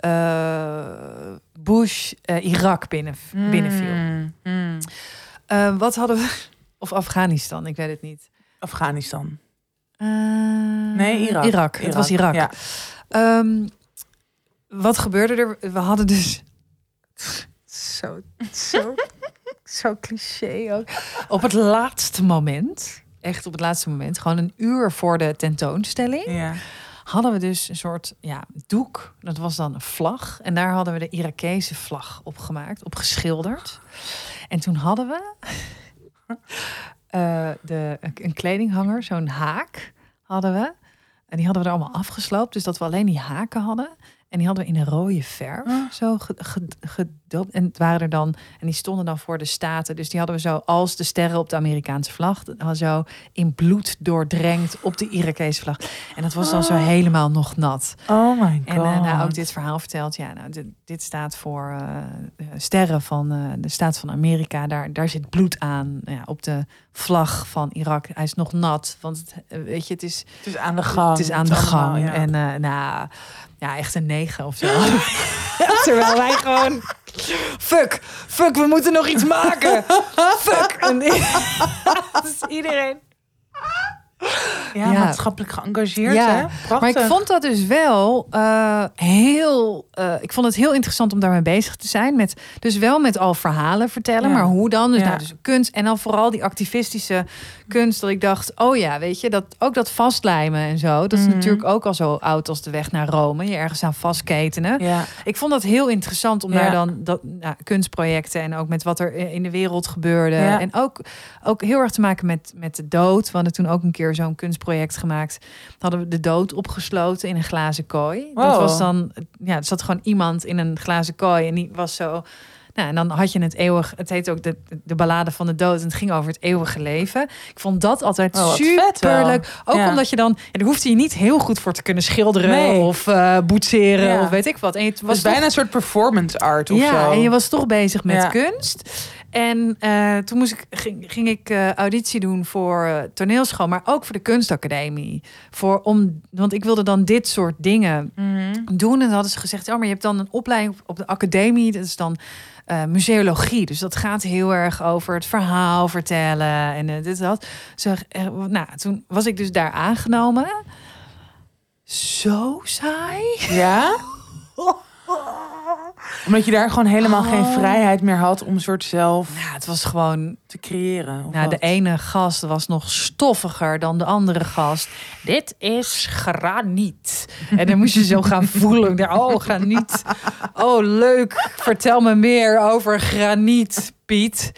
Speaker 1: Bush eh, Irak binnen, binnenviel.
Speaker 2: Mm, mm.
Speaker 1: Eh, wat hadden we? Of Afghanistan, ik weet het niet.
Speaker 2: Afghanistan.
Speaker 1: Eh,
Speaker 2: Nee, Irak.
Speaker 1: Irak. Het was Irak.
Speaker 2: Ja.
Speaker 1: Ehm, wat gebeurde er? We hadden dus. Zo, zo, zo cliché ook. Op het laatste moment, echt op het laatste moment, gewoon een uur voor de tentoonstelling,
Speaker 2: ja.
Speaker 1: Hadden we dus een soort ja, doek. Dat was dan een vlag. En daar hadden we de Irakese vlag op gemaakt, op geschilderd. En toen hadden we eh, de, een kledinghanger, zo'n haak hadden we. En die hadden we er allemaal afgesloopt. Dus dat we alleen die haken hadden. En die hadden we in een rode verf
Speaker 2: Ah.
Speaker 1: zo ge- ge- gedoopt. En het waren er dan, en die stonden dan voor de staten. Dus die hadden we zo als de sterren op de Amerikaanse vlag. Zo in bloed doordrenkt op de Irakese vlag. En dat was dan zo
Speaker 2: Ah.
Speaker 1: helemaal nog nat.
Speaker 2: Oh my god.
Speaker 1: En eh, nou, ook dit verhaal vertelt. Ja, nou, dit, dit staat voor eh, sterren van eh, de staat van Amerika. Daar, daar zit bloed aan. Ja, op de vlag van Irak. Hij is nog nat. Want het, weet je, het is,
Speaker 2: Het is aan de gang.
Speaker 1: het is aan de
Speaker 2: allemaal,
Speaker 1: gang.
Speaker 2: ja.
Speaker 1: En nou, ja, echt een negen of zo. Terwijl wij gewoon. Fuck, fuck, we moeten nog iets maken. Fuck. En dus iedereen.
Speaker 2: Ja,
Speaker 1: ja.
Speaker 2: maatschappelijk geëngageerd,
Speaker 1: Ja,
Speaker 2: hè? Prachtig.
Speaker 1: Maar ik vond dat dus wel eh, heel. eh, ik vond het heel interessant om daarmee bezig te zijn. Met, dus wel met al verhalen vertellen,
Speaker 2: Ja.
Speaker 1: maar hoe dan? Dus, nou, dus kunst en dan vooral die activistische kunst. Dat ik dacht, oh ja, weet je, dat ook dat vastlijmen en zo. Dat is
Speaker 2: Mhm.
Speaker 1: natuurlijk ook al zo oud als de weg naar Rome. Je ergens aan vastketenen. Ik vond dat heel interessant om daar dan dat nou, kunstprojecten en ook met wat er in de wereld gebeurde. En ook, ook heel erg te maken met, met de dood. We hadden toen ook een keer zo'n kunstproject gemaakt. Hadden we de dood opgesloten in een glazen kooi. Dat was dan, ja, er zat gewoon iemand in een glazen kooi en die was zo. Nou, en dan had je het eeuwig. Het heet ook de, de ballade van de dood. En het ging over het eeuwige leven. Ik vond dat altijd
Speaker 2: Oh,
Speaker 1: super leuk. Ook
Speaker 2: Ja.
Speaker 1: omdat je dan. Ja, daar hoefde je niet heel goed voor te kunnen schilderen
Speaker 2: Nee.
Speaker 1: of eh boetseren
Speaker 2: Ja.
Speaker 1: of weet ik wat. En het was
Speaker 2: bijna
Speaker 1: toch-
Speaker 2: een soort performance art of
Speaker 1: ja,
Speaker 2: zo.
Speaker 1: en je was toch bezig met kunst. En eh, toen moest ik, ging, ging ik eh, auditie doen voor eh, toneelschool, maar ook voor de kunstacademie. Voor, om, want ik wilde dan dit soort dingen doen. En dan hadden ze gezegd, oh, maar je hebt dan een opleiding op de academie. Dat is dan museologie. Dus dat gaat heel erg over het verhaal vertellen en dit en dat. Zeg, nou, toen was ik dus daar aangenomen. Zo saai.
Speaker 2: Ja? Omdat je daar gewoon helemaal geen
Speaker 1: Oh.
Speaker 2: vrijheid meer had om een soort zelf
Speaker 1: Ja, het was gewoon
Speaker 2: te creëren. of
Speaker 1: Nou, de ene gast was nog stoffiger dan de andere gast. Dit is graniet. En dan moest je zo gaan voelen. Oh, graniet. Oh, leuk. Vertel me meer over graniet, Piet.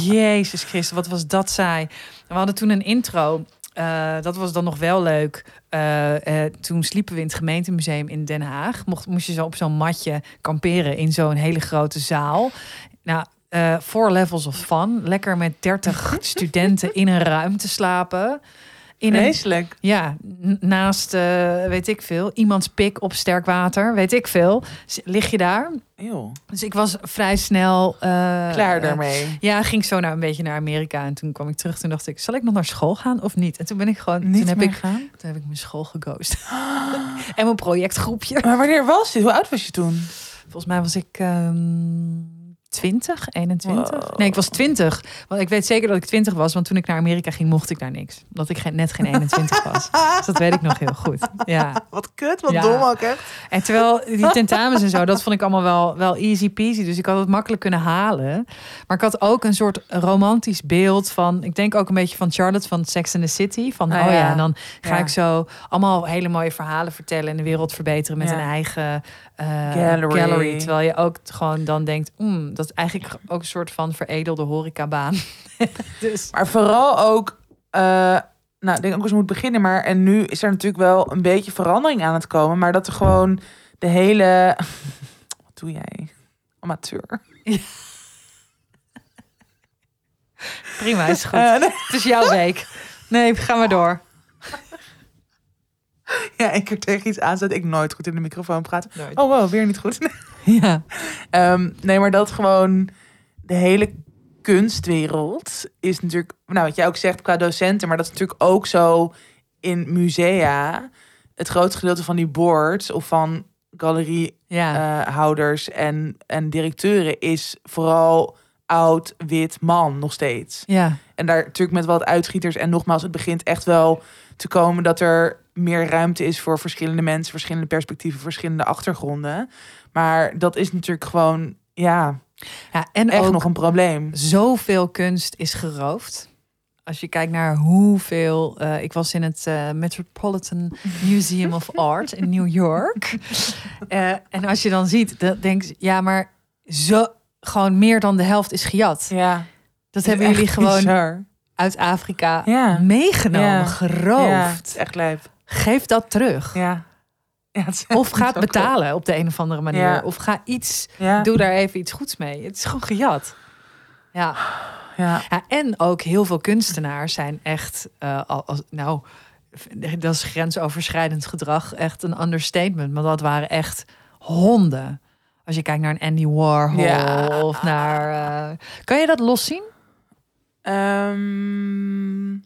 Speaker 1: Jezus Christus, wat was dat saai. We hadden toen een intro. Eh, dat was dan nog wel leuk. Eh, eh, toen sliepen we in het gemeentemuseum in Den Haag. Mocht, moest je zo op zo'n matje kamperen in zo'n hele grote zaal. Nou, four levels of fun. Lekker met 30 studenten in een ruimte slapen. In een, ja, naast, eh, weet ik veel, iemands pik op sterk water, weet ik veel. Lig je daar?
Speaker 2: Eeuw.
Speaker 1: Dus ik was vrij snel... eh,
Speaker 2: Klaar
Speaker 1: eh,
Speaker 2: daarmee.
Speaker 1: ja, ging zo naar een beetje naar Amerika. En toen kwam ik terug. Toen dacht ik, zal ik nog naar school gaan of niet? En toen ben ik gewoon...
Speaker 2: Niet
Speaker 1: toen, heb
Speaker 2: meer
Speaker 1: ik,
Speaker 2: gaan?
Speaker 1: toen heb ik mijn school geghost. en mijn projectgroepje.
Speaker 2: Maar wanneer was dit? Hoe oud was je toen?
Speaker 1: Volgens mij was ik ehm 20, 21.
Speaker 2: Wow.
Speaker 1: Nee, ik was 20. Want ik weet zeker dat ik 20 was. Want toen ik naar Amerika ging, mocht ik daar niks. Omdat ik net geen 21 was. Dus dat weet ik nog heel goed. Ja.
Speaker 2: Wat kut, wat
Speaker 1: Ja.
Speaker 2: dom ook echt.
Speaker 1: En terwijl die tentamens en zo, dat vond ik allemaal wel, wel easy peasy. Dus ik had het makkelijk kunnen halen. Maar ik had ook een soort romantisch beeld van... Ik denk ook een beetje van Charlotte van Sex and the City. Van,
Speaker 2: Ah,
Speaker 1: oh ja,
Speaker 2: ja.
Speaker 1: en dan ga
Speaker 2: Ja.
Speaker 1: ik zo allemaal hele mooie verhalen vertellen... en de wereld verbeteren met een eigen eh,
Speaker 2: Gallery.
Speaker 1: gallery. Terwijl je ook gewoon dan denkt... Mm, dat eigenlijk ook een soort van veredelde horecabaan. dus
Speaker 2: Maar vooral ook, eh, nou, ik denk ook eens moet beginnen. Maar en nu is er natuurlijk wel een beetje verandering aan het komen. Maar dat er gewoon de hele. Wat doe jij? Amateur.
Speaker 1: prima, is goed.
Speaker 2: Eh, nee.
Speaker 1: Het is jouw week. Nee, ga maar door.
Speaker 2: ja, ik er tegen iets aanzet. Ik nooit goed in de microfoon praten. Oh, wow, weer niet goed.
Speaker 1: Ja.
Speaker 2: Ehm, nee, maar dat gewoon de hele kunstwereld is natuurlijk, nou wat jij ook zegt qua docenten, maar dat is natuurlijk ook zo in musea. Het grootste gedeelte van die boards of van galeriehouders
Speaker 1: Ja.
Speaker 2: en, en directeuren is vooral oud wit man nog steeds.
Speaker 1: ja.
Speaker 2: En daar natuurlijk met wat uitschieters. En nogmaals, het begint echt wel te komen dat er meer ruimte is voor verschillende mensen, verschillende perspectieven, verschillende achtergronden. Maar dat is natuurlijk gewoon, ja,
Speaker 1: ja en
Speaker 2: echt
Speaker 1: ook
Speaker 2: nog een probleem.
Speaker 1: zoveel kunst is geroofd. Als je kijkt naar hoeveel. eh, ik was in het eh, Metropolitan Museum of Art in New York. Eh, en als je dan ziet, dan denk je, ja, maar zo gewoon meer dan de helft is gejat.
Speaker 2: Ja,
Speaker 1: Dat hebben jullie gewoon
Speaker 2: Bizar.
Speaker 1: uit Afrika
Speaker 2: Ja.
Speaker 1: meegenomen,
Speaker 2: Ja.
Speaker 1: Geroofd.
Speaker 2: echt lijp.
Speaker 1: Geef dat terug.
Speaker 2: Ja. Ja
Speaker 1: Of ga het betalen op de een of andere manier.
Speaker 2: Ja.
Speaker 1: Of ga iets.
Speaker 2: Ja.
Speaker 1: doe daar even iets goeds mee. Het is gewoon gejat. Ja.
Speaker 2: Ja.
Speaker 1: En ook heel veel kunstenaars zijn echt, eh, al- als, nou, dat is grensoverschrijdend gedrag, echt een understatement. Maar dat waren echt honden. Als je kijkt naar een Andy Warhol
Speaker 2: Ja.
Speaker 1: of naar. eh, kan je dat loszien?
Speaker 2: Ehm,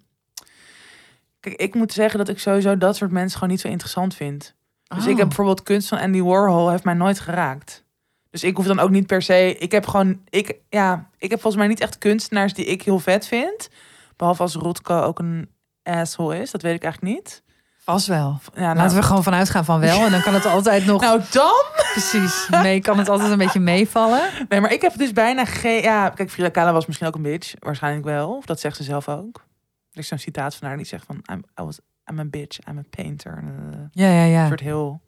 Speaker 2: kijk, ik moet zeggen dat ik sowieso dat soort mensen gewoon niet zo interessant vind. Dus ik
Speaker 1: Oh.
Speaker 2: heb bijvoorbeeld kunst van Andy Warhol heeft mij nooit geraakt. Dus ik hoef dan ook niet per se. Ik heb gewoon, ik ja, ik heb volgens mij niet echt kunstenaars die ik heel vet vind. Behalve als Rotko ook een asshole is, dat weet ik eigenlijk niet.
Speaker 1: Vast wel.
Speaker 2: Ja, nou,
Speaker 1: Laten we gewoon vanuit gaan van wel. En dan kan het altijd nog.
Speaker 2: nou dan.
Speaker 1: precies. Nee, kan het altijd een beetje meevallen.
Speaker 2: Nee, maar ik heb dus bijna geen. Ja, kijk, Frida Kahlo was misschien ook een bitch, waarschijnlijk wel. Of dat zegt ze zelf ook. Er is zo'n citaat van haar die zegt van, I was, I'm a bitch, I'm a painter. Eh,
Speaker 1: Ja, ja,
Speaker 2: Een
Speaker 1: ja.
Speaker 2: soort heel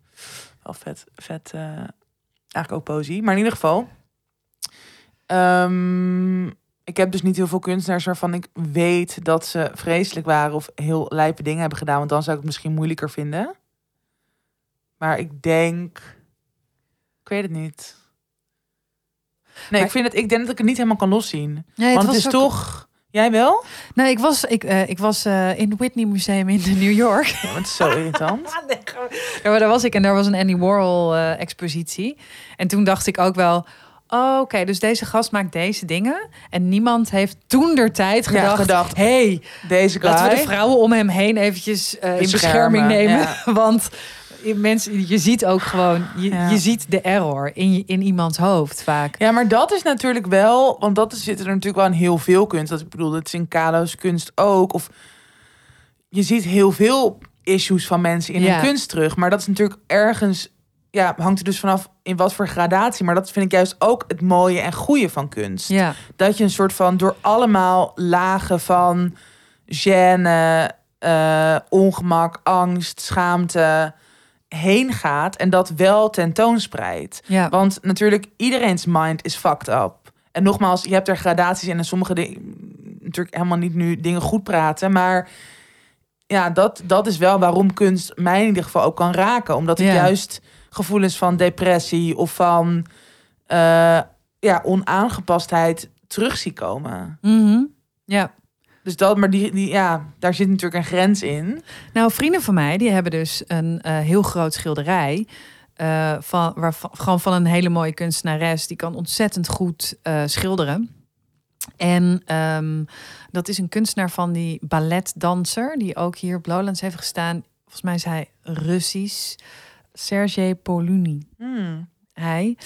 Speaker 2: wel vet, vet eh, eigenlijk ook poëzie. Maar in ieder geval, ehm, ik heb dus niet heel veel kunstenaars waarvan ik weet dat ze vreselijk waren of heel lijpe dingen hebben gedaan, want dan zou ik het misschien moeilijker vinden. Maar ik denk, ik weet het niet. Nee,
Speaker 1: Maar-
Speaker 2: ik vind het. Ik denk dat ik het niet helemaal kan loszien.
Speaker 1: Nee,
Speaker 2: want het is
Speaker 1: ook-
Speaker 2: toch. Jij wel?
Speaker 1: Nee, ik was, ik, eh, ik was eh, in het Whitney Museum in New York.
Speaker 2: Ja, het is zo irritant.
Speaker 1: Ja, maar daar was ik en daar was een Andy Warhol eh, expositie. En toen dacht ik ook wel, Oh, Oké, dus deze gast maakt deze dingen. En niemand heeft toen der tijd
Speaker 2: Ja,
Speaker 1: gedacht...
Speaker 2: gedacht,
Speaker 1: hey,
Speaker 2: Deze guy.
Speaker 1: laten we de vrouwen om hem heen eventjes in bescherming nemen.
Speaker 2: ja.
Speaker 1: Want mensen, je ziet ook gewoon... Je,
Speaker 2: Ja.
Speaker 1: je ziet de error in, je- in iemands hoofd vaak.
Speaker 2: Ja, maar dat is natuurlijk wel, want dat is, zit er natuurlijk wel in heel veel kunst. Dat ik bedoel, dat is in Kalo's kunst ook. Of je ziet heel veel issues van mensen in
Speaker 1: Ja.
Speaker 2: hun kunst terug. Maar dat is natuurlijk ergens, ja, hangt er dus vanaf in wat voor gradatie. Maar dat vind ik juist ook het mooie en goede van kunst.
Speaker 1: Ja,
Speaker 2: Dat je een soort van door allemaal lagen van gêne, eh, ongemak, angst, schaamte heen gaat en dat wel tentoonspreidt.
Speaker 1: ja.
Speaker 2: Want natuurlijk, iedereen's mind is fucked up. En nogmaals, je hebt er gradaties in en sommige dingen natuurlijk helemaal niet nu dingen goed praten, maar ja, dat, dat is wel waarom kunst mij in ieder geval ook kan raken, omdat ik
Speaker 1: Ja.
Speaker 2: juist gevoelens van depressie of van eh, ja, onaangepastheid terug zie komen.
Speaker 1: Mhm. ja.
Speaker 2: Dus dat, maar die, die, ja, daar zit natuurlijk een grens in.
Speaker 1: Nou, vrienden van mij die hebben dus een eh, heel groot schilderij. eh, van, waarvan, gewoon van een hele mooie kunstenares. Die kan ontzettend goed eh, schilderen. En ehm, dat is een kunstenaar van die balletdanser. Die ook hier op Lowlands heeft gestaan. Volgens mij is hij Russisch. Sergej Poluni.
Speaker 2: Hmm.
Speaker 1: Hij.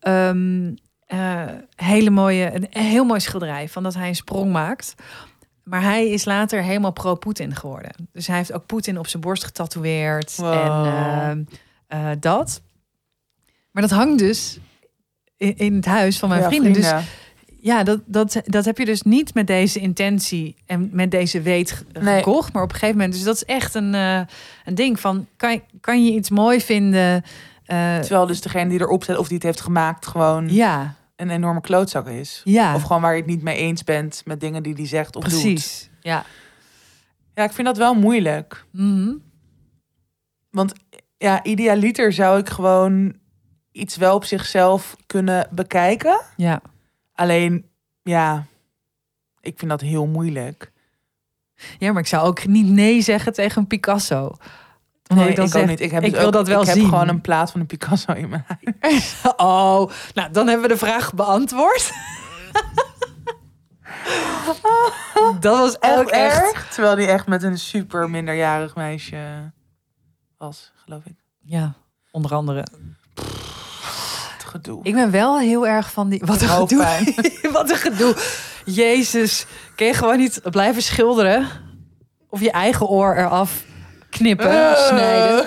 Speaker 1: Ehm, eh, hele mooie, een heel mooi schilderij van dat hij een sprong maakt. Maar hij is later helemaal pro-Poetin geworden. Dus hij heeft ook Poetin op zijn borst getatoeëerd.
Speaker 2: Wow.
Speaker 1: En ehm, eh, dat. Maar dat hangt dus in, in het huis van mijn
Speaker 2: Ja,
Speaker 1: vrienden. Dus ja, dat, dat, dat heb je dus niet met deze intentie en met deze weet
Speaker 2: Nee.
Speaker 1: gekocht. Maar op een gegeven moment, dus dat is echt een, eh, een ding van, kan, je- kan je iets mooi vinden? Eh,
Speaker 2: Terwijl dus degene die erop zet of die het heeft gemaakt gewoon
Speaker 1: ja,
Speaker 2: een enorme klootzak is.
Speaker 1: ja,
Speaker 2: Of gewoon waar je het niet mee eens bent met dingen die die zegt of doet.
Speaker 1: precies. Ja.
Speaker 2: Ja, ik vind dat wel moeilijk.
Speaker 1: Mhm.
Speaker 2: Want ja, idealiter zou ik gewoon iets wel op zichzelf kunnen bekijken.
Speaker 1: ja.
Speaker 2: Alleen, ja, ik vind dat heel moeilijk.
Speaker 1: Ja, maar ik zou ook niet nee zeggen tegen een Picasso.
Speaker 2: Nee,
Speaker 1: ik
Speaker 2: ik ook niet. Ik, heb
Speaker 1: ik
Speaker 2: dus
Speaker 1: wil
Speaker 2: ook-
Speaker 1: dat wel
Speaker 2: ik
Speaker 1: zien.
Speaker 2: heb gewoon een plaat van een Picasso in mijn huis.
Speaker 1: Oh, nou dan hebben we de vraag beantwoord. dat was ook
Speaker 2: Ook
Speaker 1: echt.
Speaker 2: erg. Terwijl die echt met een super minderjarig meisje was, geloof ik.
Speaker 1: Ja, onder andere.
Speaker 2: Het gedoe.
Speaker 1: Ik ben wel heel erg van die. Wat een gedoe. Wat een gedoe. Jezus, kun je gewoon niet blijven schilderen? Of je eigen oor eraf knippen,
Speaker 2: Eh.
Speaker 1: snijden.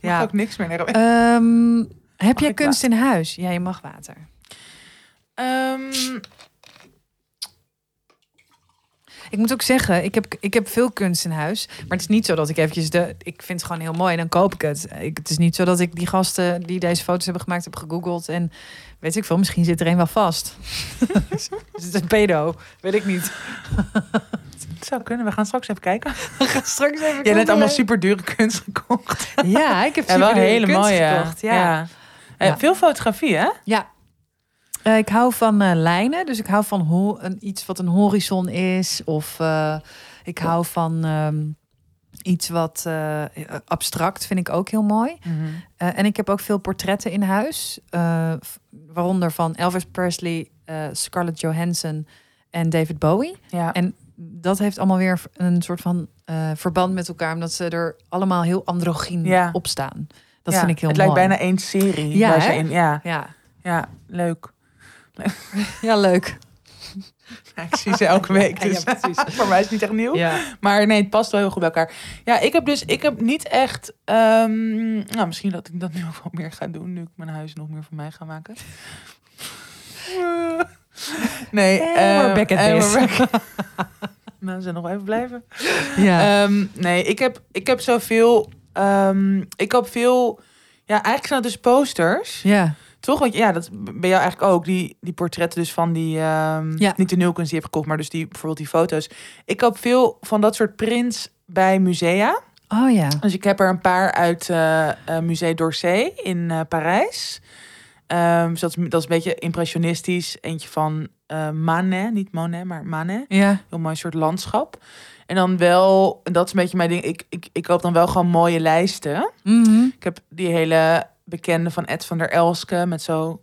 Speaker 2: Ja. Ook niks meer. Nee,
Speaker 1: Ehm, heb jij kunst in huis? Ja, je mag water.
Speaker 2: Ehm,
Speaker 1: Ik moet ook zeggen, ik heb, ik heb veel kunst in huis. Maar het is niet zo dat ik eventjes de... Ik vind het gewoon heel mooi en dan koop ik het. Ik, het is niet zo dat ik die gasten die deze foto's hebben gemaakt heb gegoogeld. En weet ik veel, misschien zit er een wel vast. is het een pedo? Weet ik niet.
Speaker 2: Het zou kunnen. We gaan straks even kijken.
Speaker 1: We gaan straks even
Speaker 2: Jij hebt allemaal super dure kunst gekocht.
Speaker 1: Ja, ik heb
Speaker 2: Ja,
Speaker 1: super
Speaker 2: hele
Speaker 1: kunst
Speaker 2: mooie.
Speaker 1: gekocht. Ja.
Speaker 2: Eh,
Speaker 1: Ja.
Speaker 2: Veel fotografie, hè?
Speaker 1: Ja. Eh, ik hou van eh, lijnen, dus ik hou van ho- een, iets wat een horizon is. Of ik hou van ehm, iets wat abstract, vind ik ook heel mooi. Eh, en ik heb ook veel portretten in huis. waaronder van Elvis Presley, Scarlett Johansson en David Bowie.
Speaker 2: Ja.
Speaker 1: En dat heeft allemaal weer een soort van eh, verband met elkaar, omdat ze er allemaal heel androgyn
Speaker 2: Ja.
Speaker 1: op staan. Dat
Speaker 2: Ja,
Speaker 1: vind ik heel
Speaker 2: Het
Speaker 1: mooi.
Speaker 2: lijkt bijna één serie.
Speaker 1: Ja,
Speaker 2: waar ze in, ja,
Speaker 1: Ja.
Speaker 2: ja, leuk.
Speaker 1: ja, leuk.
Speaker 2: Ja, ik zie ze elke week.
Speaker 1: Ja,
Speaker 2: Dus
Speaker 1: precies.
Speaker 2: voor mij is het niet echt nieuw.
Speaker 1: Ja.
Speaker 2: Maar nee, het past wel heel goed bij elkaar. Ja, ik heb dus, ik heb niet echt. ehm, nou, misschien dat ik dat nu ook wel meer ga doen, nu ik mijn huis nog meer voor mij ga maken. nee, eh,
Speaker 1: we're back at this.
Speaker 2: back. Nog even blijven.
Speaker 1: Ja.
Speaker 2: Ehm, nee, ik heb, ik heb zoveel. ehm, ik heb veel. Ja, eigenlijk zijn dat dus posters.
Speaker 1: ja.
Speaker 2: Toch? Want ja, dat ben jou eigenlijk ook. Die, die portretten dus van die... ehm,
Speaker 1: Ja.
Speaker 2: Niet de nulkunst die je hebt gekocht, maar dus die, bijvoorbeeld die foto's. Ik heb veel van dat soort prints bij musea.
Speaker 1: Oh ja.
Speaker 2: Dus ik heb er een paar uit eh, Musée d'Orsay in eh, Parijs. Ehm, dus dat, is, dat is een beetje impressionistisch. Eentje van eh Manet, niet Monet, maar Manet.
Speaker 1: Ja.
Speaker 2: Heel mooi soort landschap. En dan wel, en dat is een beetje mijn ding. Ik, ik, ik koop dan wel gewoon mooie lijsten.
Speaker 1: Mhm.
Speaker 2: Ik heb die hele bekende van Ed van der Elske met zo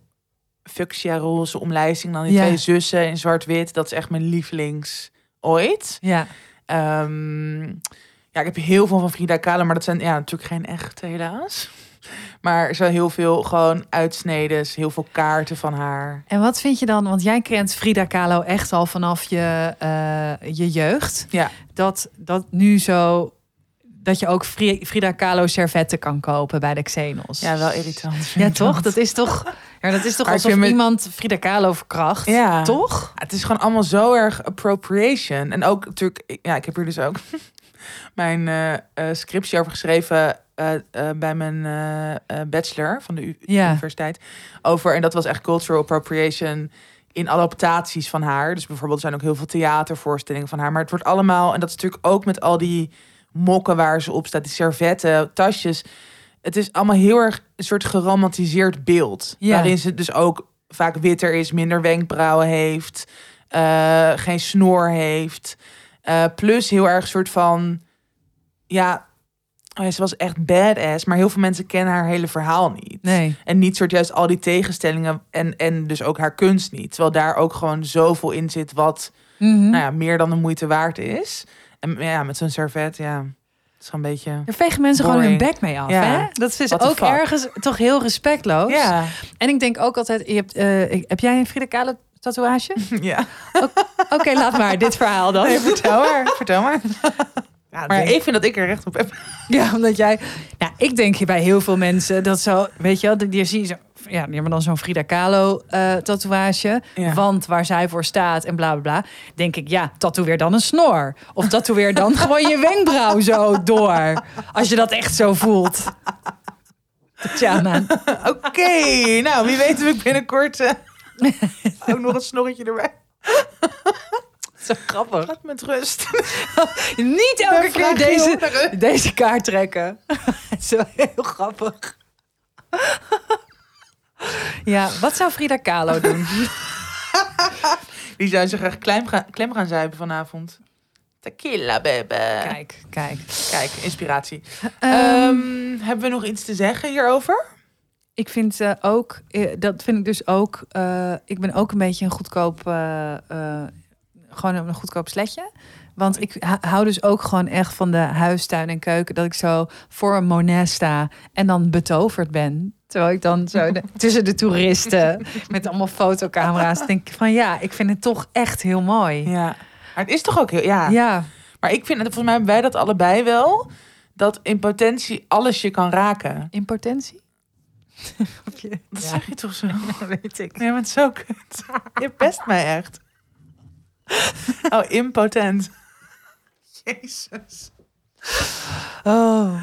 Speaker 2: fuchsia roze omlijsting. Dan die
Speaker 1: Ja.
Speaker 2: twee zussen in zwart-wit. Dat is echt mijn lievelings ooit.
Speaker 1: Ja.
Speaker 2: Ehm, ja, ik heb heel veel van Frida Kahlo, maar dat zijn ja, natuurlijk geen echte helaas. Maar zijn heel veel gewoon uitsneden, heel veel kaarten van haar.
Speaker 1: En wat vind je dan, want jij kent Frida Kahlo echt al vanaf je, eh, je jeugd.
Speaker 2: Ja.
Speaker 1: Dat, dat nu zo, dat je ook Fri- Frida Kahlo servetten kan kopen bij de Xenos.
Speaker 2: Ja, wel irritant.
Speaker 1: Ja, toch? Dat is toch, ja, dat is toch alsof iemand Frida Kahlo verkracht?
Speaker 2: Ja.
Speaker 1: Toch?
Speaker 2: Het is gewoon allemaal zo erg appropriation. En ook natuurlijk, ja, ik heb hier dus ook mijn scriptie over geschreven eh, eh, bij mijn eh, bachelor van de U-
Speaker 1: Ja.
Speaker 2: universiteit. Over, en dat was echt cultural appropriation in adaptaties van haar. Dus bijvoorbeeld er zijn ook heel veel theatervoorstellingen van haar. Maar het wordt allemaal, en dat is natuurlijk ook met al die mokken waar ze op staat, die servetten, tasjes. Het is allemaal heel erg een soort geromantiseerd beeld.
Speaker 1: Ja.
Speaker 2: Waarin ze dus ook vaak witter is, minder wenkbrauwen heeft, geen snor heeft. Plus heel erg soort van, ja, ja, ze was echt badass, maar heel veel mensen kennen haar hele verhaal niet.
Speaker 1: Nee.
Speaker 2: En niet soort juist al die tegenstellingen en, en dus ook haar kunst niet. Terwijl daar ook gewoon zoveel in zit wat
Speaker 1: Mhm.
Speaker 2: nou ja, meer dan de moeite waard is. En ja, met zo'n servet, ja, het is gewoon een beetje...
Speaker 1: Daar vegen mensen gewoon hun bek mee af.
Speaker 2: Ja.
Speaker 1: Hè? Dat is ook
Speaker 2: fuck?
Speaker 1: ergens toch heel respectloos.
Speaker 2: Ja,
Speaker 1: En ik denk ook altijd, je hebt, eh, heb jij een Frida Kahlo tatoeage?
Speaker 2: ja.
Speaker 1: Oké, laat maar dit verhaal dan.
Speaker 2: Nee, vertel maar, vertel maar.
Speaker 1: Ja,
Speaker 2: Maar
Speaker 1: denk-
Speaker 2: ik vind dat ik er recht op heb.
Speaker 1: Ja, omdat jij. Nou, ik denk bij heel veel mensen dat zo, weet je wel, die, die zie je zo. Ja, die hebben dan zo'n Frida Kahlo eh, tatoeage.
Speaker 2: Ja.
Speaker 1: Want waar zij voor staat en bla bla bla. Denk ik, ja, tatoeëer dan een snor. Of tatoeëer dan gewoon je wenkbrauw zo door. Als je dat echt zo voelt. Tatjana.
Speaker 2: Oké, nou wie weet ik binnenkort eh, ook nog een snorretje erbij.
Speaker 1: Zo grappig.
Speaker 2: Laat met rust.
Speaker 1: Niet elke keer deze, deze kaart trekken. zo heel grappig. Ja, wat zou Frida Kahlo doen?
Speaker 2: Die zou zich graag klem gaan, klem gaan zuipen vanavond. Tequila, baby.
Speaker 1: Kijk, kijk.
Speaker 2: Kijk, inspiratie.
Speaker 1: Ehm,
Speaker 2: Ehm, hebben we nog iets te zeggen hierover?
Speaker 1: ik vind eh, ook, eh, dat vind ik dus ook, eh, ik ben ook een beetje een goedkoop, gewoon een goedkoop sletje. Want ik hou dus ook gewoon echt van de huistuin en keuken. Dat ik zo voor een Monet sta en dan betoverd ben. Terwijl ik dan zo de- tussen de toeristen met allemaal fotocamera's denk ik van ja, ik vind het toch echt heel mooi.
Speaker 2: Ja. Maar het is toch ook heel... Ja.
Speaker 1: Ja,
Speaker 2: Maar ik vind, volgens mij hebben wij dat allebei wel. Dat in potentie alles je kan raken.
Speaker 1: in potentie. Je-
Speaker 2: Dat
Speaker 1: Ja.
Speaker 2: zeg je toch zo?
Speaker 1: weet ik.
Speaker 2: Nee, maar het is zo kut. Je pest mij echt. Oh, impotent. Jezus.
Speaker 1: Oh.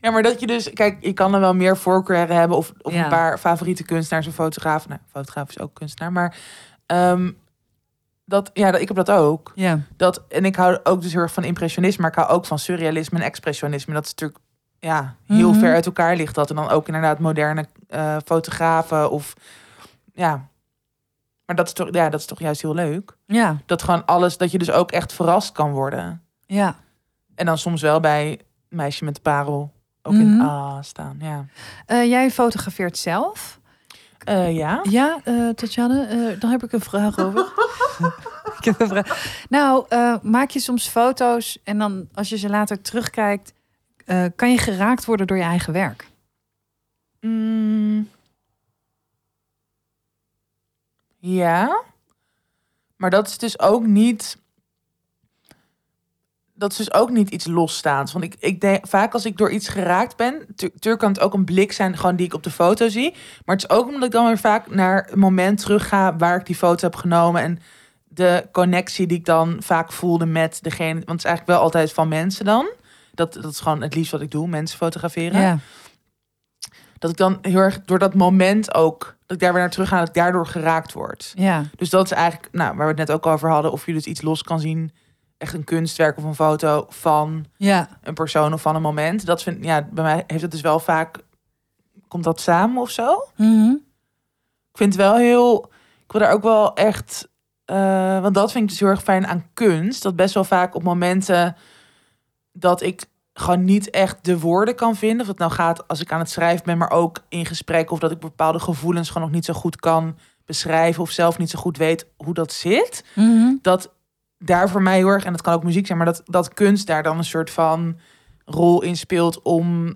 Speaker 2: Ja, maar dat je dus... Kijk, je kan er wel meer voorkeuren hebben... of, of
Speaker 1: Ja.
Speaker 2: een paar favoriete kunstenaars of fotograaf. Nou, fotograaf is ook kunstenaar. Maar ehm, dat, ja, dat, ik heb dat ook.
Speaker 1: Ja.
Speaker 2: Dat, en ik hou ook dus heel erg van impressionisme... maar ik hou ook van surrealisme en expressionisme. Dat is natuurlijk ja, heel
Speaker 1: Mhm.
Speaker 2: ver uit elkaar ligt dat. En dan ook inderdaad moderne eh, fotografen of... Ja, maar dat is, toch, ja, dat is toch juist heel leuk.
Speaker 1: Ja.
Speaker 2: Dat gewoon alles, dat je dus ook echt verrast kan worden.
Speaker 1: Ja.
Speaker 2: En dan soms wel bij Meisje met de Parel ook in ah staan. Ja,
Speaker 1: Eh, jij fotografeert zelf.
Speaker 2: Eh, ja.
Speaker 1: Ja, eh Tatjana, eh dan heb ik een vraag over. ik heb een vraag. Nou, maak je soms foto's en dan als je ze later terugkijkt, kan je geraakt worden door je eigen werk?
Speaker 2: Mm. Ja. Maar dat is dus ook niet. Dat is dus ook niet iets losstaans. Want ik, ik denk vaak als ik door iets geraakt ben. tu- Tuurlijk kan het ook een blik zijn, gewoon die ik op de foto zie. Maar het is ook omdat ik dan weer vaak naar een moment terug ga waar ik die foto heb genomen. En de connectie die ik dan vaak voelde met degene. Want het is eigenlijk wel altijd van mensen dan. Dat, dat is gewoon het liefst wat ik doe, mensen fotograferen
Speaker 1: Ja.
Speaker 2: Dat ik dan heel erg door dat moment ook, dat ik daar weer naar terug ga, dat ik daardoor geraakt word.
Speaker 1: Ja.
Speaker 2: Dus dat is eigenlijk, nou, waar we het net ook over hadden, of je dus iets los kan zien, echt een kunstwerk of een foto van
Speaker 1: Ja.
Speaker 2: een persoon of van een moment. Dat vind, ja, bij mij heeft het dus wel vaak, komt dat samen of zo?
Speaker 1: Mhm.
Speaker 2: Ik vind het wel heel, ik wil daar ook wel echt, eh, want dat vind ik dus heel erg fijn aan kunst, dat best wel vaak op momenten dat ik gewoon niet echt de woorden kan vinden. Of het nou gaat als ik aan het schrijven ben, maar ook in gesprek. Of dat ik bepaalde gevoelens gewoon nog niet zo goed kan beschrijven of zelf niet zo goed weet hoe dat zit.
Speaker 1: Mhm.
Speaker 2: Dat daar voor mij heel erg, en dat kan ook muziek zijn, maar dat, dat kunst daar dan een soort van rol in speelt om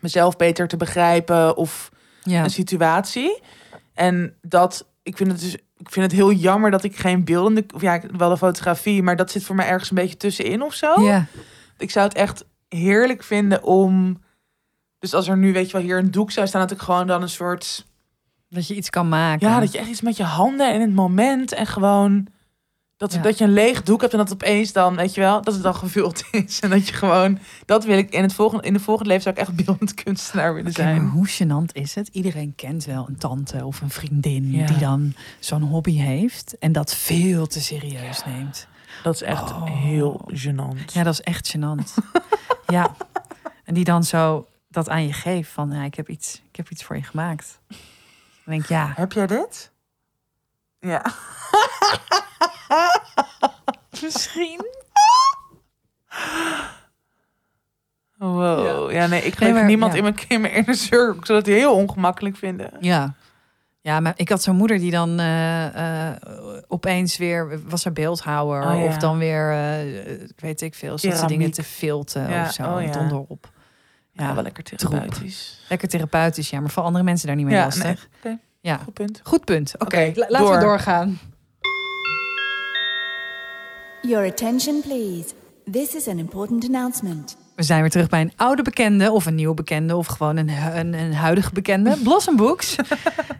Speaker 2: mezelf beter te begrijpen of
Speaker 1: Ja.
Speaker 2: een situatie. En dat, ik vind het dus, ik vind het heel jammer dat ik geen beeldende, of ja, wel de fotografie, maar dat zit voor mij ergens een beetje tussenin of zo.
Speaker 1: ja.
Speaker 2: Ik zou het echt heerlijk vinden om, dus als er nu, weet je wel, hier een doek zou staan, dat ik gewoon dan een soort,
Speaker 1: Dat je iets kan maken.
Speaker 2: ja, dat je echt iets met je handen in het moment en gewoon. Dat,
Speaker 1: Ja.
Speaker 2: dat je een leeg doek hebt en dat opeens dan, weet je wel, dat het dan gevuld is. En dat je gewoon, dat wil ik in het volgende, in de volgende leven zou ik echt beeldend kunstenaar willen zijn.
Speaker 1: hoe gênant is het? Iedereen kent wel een tante of een vriendin
Speaker 2: Ja.
Speaker 1: die dan zo'n hobby heeft en dat veel te serieus neemt.
Speaker 2: Dat is echt
Speaker 1: Oh.
Speaker 2: heel gênant.
Speaker 1: Ja, dat is echt gênant. ja. En die dan zo dat aan je geeft van, ja, ik heb iets, ik heb iets voor je gemaakt. Dan denk ik, ja,
Speaker 2: Heb jij dit? Ja.
Speaker 1: misschien.
Speaker 2: Wow. Ja, nee, ik
Speaker 1: Nee,
Speaker 2: geef
Speaker 1: maar-
Speaker 2: niemand
Speaker 1: ja.
Speaker 2: in mijn, in mijn inner circle. Ik zou dat heel ongemakkelijk vinden.
Speaker 1: Ja. Ja, maar ik had zo'n moeder die dan eh, eh, opeens weer was er beeldhouwer
Speaker 2: Oh, ja.
Speaker 1: of dan weer eh, ik weet ik veel, zat ze dingen te filten
Speaker 2: Ja,
Speaker 1: of zo,
Speaker 2: oh ja.
Speaker 1: donderop.
Speaker 2: Ja,
Speaker 1: Ja,
Speaker 2: wel lekker
Speaker 1: troep.
Speaker 2: therapeutisch.
Speaker 1: lekker therapeutisch, ja, maar voor andere mensen daar niet mee
Speaker 2: Ja,
Speaker 1: lastig.
Speaker 2: nee.
Speaker 1: Ja,
Speaker 2: goed punt.
Speaker 1: goed punt. Oké,
Speaker 2: Oké,
Speaker 1: la- laten we
Speaker 2: door.
Speaker 1: doorgaan.
Speaker 3: Your attention, please. This is an important announcement.
Speaker 1: We zijn weer terug bij een oude bekende of een nieuwe bekende of gewoon een, een, een huidige bekende. Blossom Books.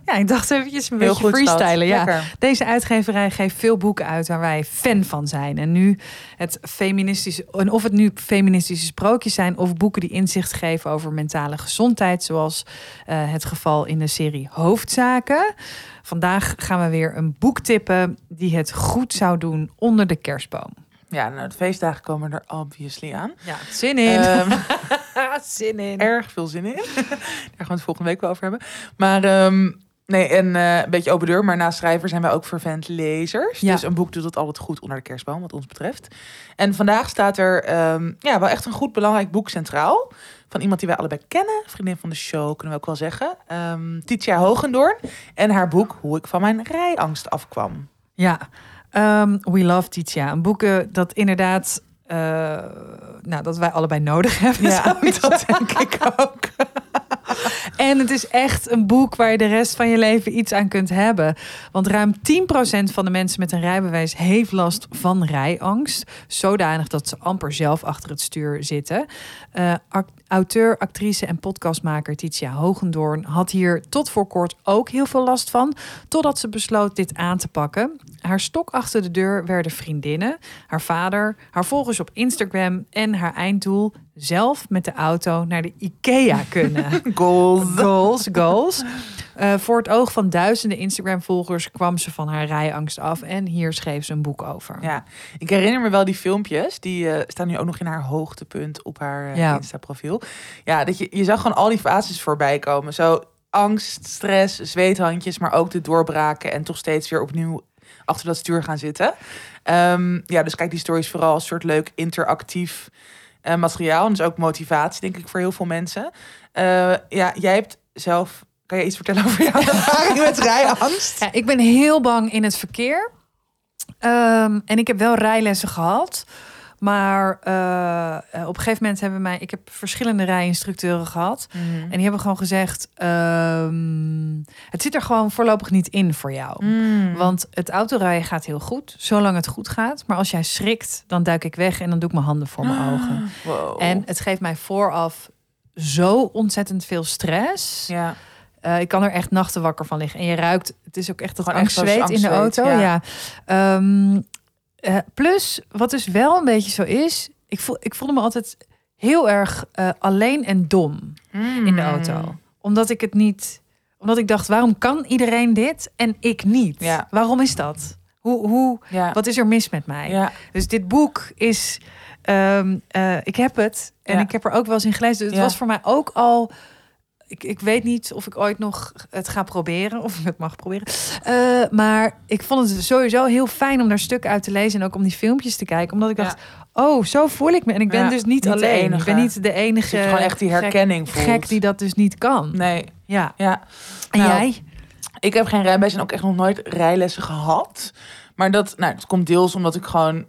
Speaker 1: ja, ik dacht eventjes een
Speaker 2: Heel
Speaker 1: beetje freestylen. Ja.
Speaker 2: Lekker.
Speaker 1: Deze uitgeverij geeft veel boeken uit waar wij fan van zijn. En nu het feministische, en of het nu feministische sprookjes zijn of boeken die inzicht geven over mentale gezondheid, zoals eh, het geval in de serie Hoofdzaken. Vandaag gaan we weer een boek tippen die het goed zou doen onder de kerstboom.
Speaker 2: Ja, nou, de feestdagen komen er obviously aan.
Speaker 1: Ja, zin in.
Speaker 2: Ehm,
Speaker 1: zin in.
Speaker 2: erg veel zin in. Daar gaan we het volgende week wel over hebben. Maar ehm, nee, en eh, een beetje open deur. Maar naast schrijver zijn wij ook vervent lezers.
Speaker 1: Ja.
Speaker 2: Dus een boek doet het altijd goed onder de kerstboom, wat ons betreft. En vandaag staat er ehm, ja, wel echt een goed belangrijk boek centraal. Van iemand die wij allebei kennen. Vriendin van de show, kunnen we ook wel zeggen. Titia Hogendoorn. En haar boek Hoe ik van mijn rijangst afkwam.
Speaker 1: Ja, ehm, We Love Titia. Een boeken dat inderdaad, eh, nou, dat wij allebei nodig hebben.
Speaker 2: Ja, dat denk ik ook.
Speaker 1: En het is echt een boek waar je de rest van je leven iets aan kunt hebben. Want ruim 10% van de mensen met een rijbewijs heeft last van rijangst. Zodanig dat ze amper zelf achter het stuur zitten. Eh, auteur, actrice en podcastmaker Titia Hogendoorn had hier tot voor kort ook heel veel last van. Totdat ze besloot dit aan te pakken. Haar stok achter de deur werden vriendinnen, haar vader, haar volgers op Instagram en haar einddoel zelf met de auto naar de IKEA kunnen.
Speaker 2: Goals.
Speaker 1: Goals, goals. Eh, voor het oog van duizenden Instagram-volgers kwam ze van haar rijangst af. En hier schreef ze een boek over.
Speaker 2: Ja, ik herinner me wel die filmpjes. Die eh, staan nu ook nog in haar hoogtepunt op haar eh,
Speaker 1: Ja.
Speaker 2: Insta-profiel. Ja, dat je, je zag gewoon al die fases voorbij komen. Zo angst, stress, zweethandjes, maar ook de doorbraken. En toch steeds weer opnieuw achter dat stuur gaan zitten. Ehm, ja, dus kijk die stories vooral als soort leuk interactief eh, materiaal. En dus ook motivatie, denk ik, voor heel veel mensen. Eh, ja, jij hebt zelf... Kan je iets vertellen over jouw ervaring met rijangst?
Speaker 1: Ja, ik ben heel bang in het verkeer. Ehm, en ik heb wel rijlessen gehad. Maar eh, eh, op een gegeven moment hebben mij... Ik heb verschillende rijinstructeuren gehad. En die hebben gewoon gezegd... ehm, het zit er gewoon voorlopig niet in voor jou.
Speaker 2: Mm.
Speaker 1: Want het autorijden gaat heel goed, zolang het goed gaat. Maar als jij schrikt, dan duik ik weg en dan doe ik mijn handen voor mijn ogen.
Speaker 2: Wow.
Speaker 1: En het geeft mij vooraf zo ontzettend veel stress.
Speaker 2: ja.
Speaker 1: Eh, ik kan er echt nachten wakker van liggen. En je ruikt, het is ook echt dat angstzweet in de auto.
Speaker 2: ja.
Speaker 1: Ja. Ehm, eh, plus, wat dus wel een beetje zo is, ik, voel, ik voelde me altijd heel erg eh, alleen en dom in de auto. Omdat ik het niet, omdat ik dacht, waarom kan iedereen dit en ik niet?
Speaker 2: Ja.
Speaker 1: Waarom is dat? Hoe, hoe,
Speaker 2: Ja.
Speaker 1: wat is er mis met mij?
Speaker 2: Ja.
Speaker 1: Dus dit boek is, ehm, eh, ik heb het en ik heb er ook wel eens in gelezen. Dus het was voor mij ook al. Ik, ik weet niet of ik ooit nog het ga proberen of ik het mag proberen. Eh, maar ik vond het sowieso heel fijn om daar stukken uit te lezen en ook om die filmpjes te kijken, omdat ik
Speaker 2: Ja.
Speaker 1: dacht, oh, zo voel ik me en ik ben
Speaker 2: Ja,
Speaker 1: dus niet, alleen. Ik ben niet de enige.
Speaker 2: Gewoon echt die
Speaker 1: gek-
Speaker 2: herkenning voelt.
Speaker 1: Gek die dat dus niet kan.
Speaker 2: Nee,
Speaker 1: Ja.
Speaker 2: ja.
Speaker 1: En
Speaker 2: Nou,
Speaker 1: jij?
Speaker 2: Ik heb geen rijbewijs en ook echt nog nooit rijlessen gehad. Maar dat, nou, dat komt deels omdat ik gewoon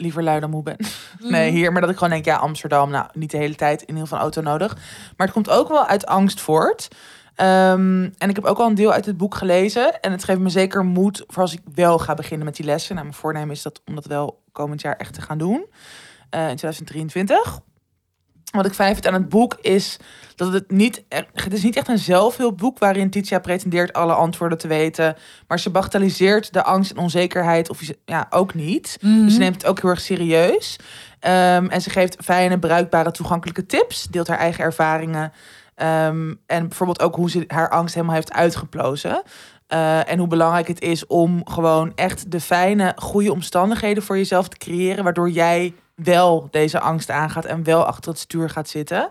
Speaker 2: liever lui dan moe ben. Nee, hier. Maar dat ik gewoon denk, ja, Amsterdam, nou, niet de hele tijd in ieder geval een auto nodig. Maar het komt ook wel uit angst voort. Ehm, en ik heb ook al een deel uit het boek gelezen. En het geeft me zeker moed voor als ik wel ga beginnen met die lessen. Nou, mijn voornemen is dat om dat wel komend jaar echt te gaan doen. eh, in 2023. Wat ik fijn vind aan het boek is dat het niet... e- Het is niet echt een zelfhulpboek waarin Titia pretendeert alle antwoorden te weten. Maar ze bagatelliseert de angst en onzekerheid. Of ja, ook niet. Dus ze neemt het ook heel erg serieus. Ehm, en ze geeft fijne, bruikbare, toegankelijke tips. Deelt haar eigen ervaringen. Ehm, en bijvoorbeeld ook hoe ze haar angst helemaal heeft uitgeplozen. Eh, en hoe belangrijk het is om gewoon echt de fijne, goede omstandigheden voor jezelf te creëren. Waardoor jij wel deze angst aangaat en wel achter het stuur gaat zitten.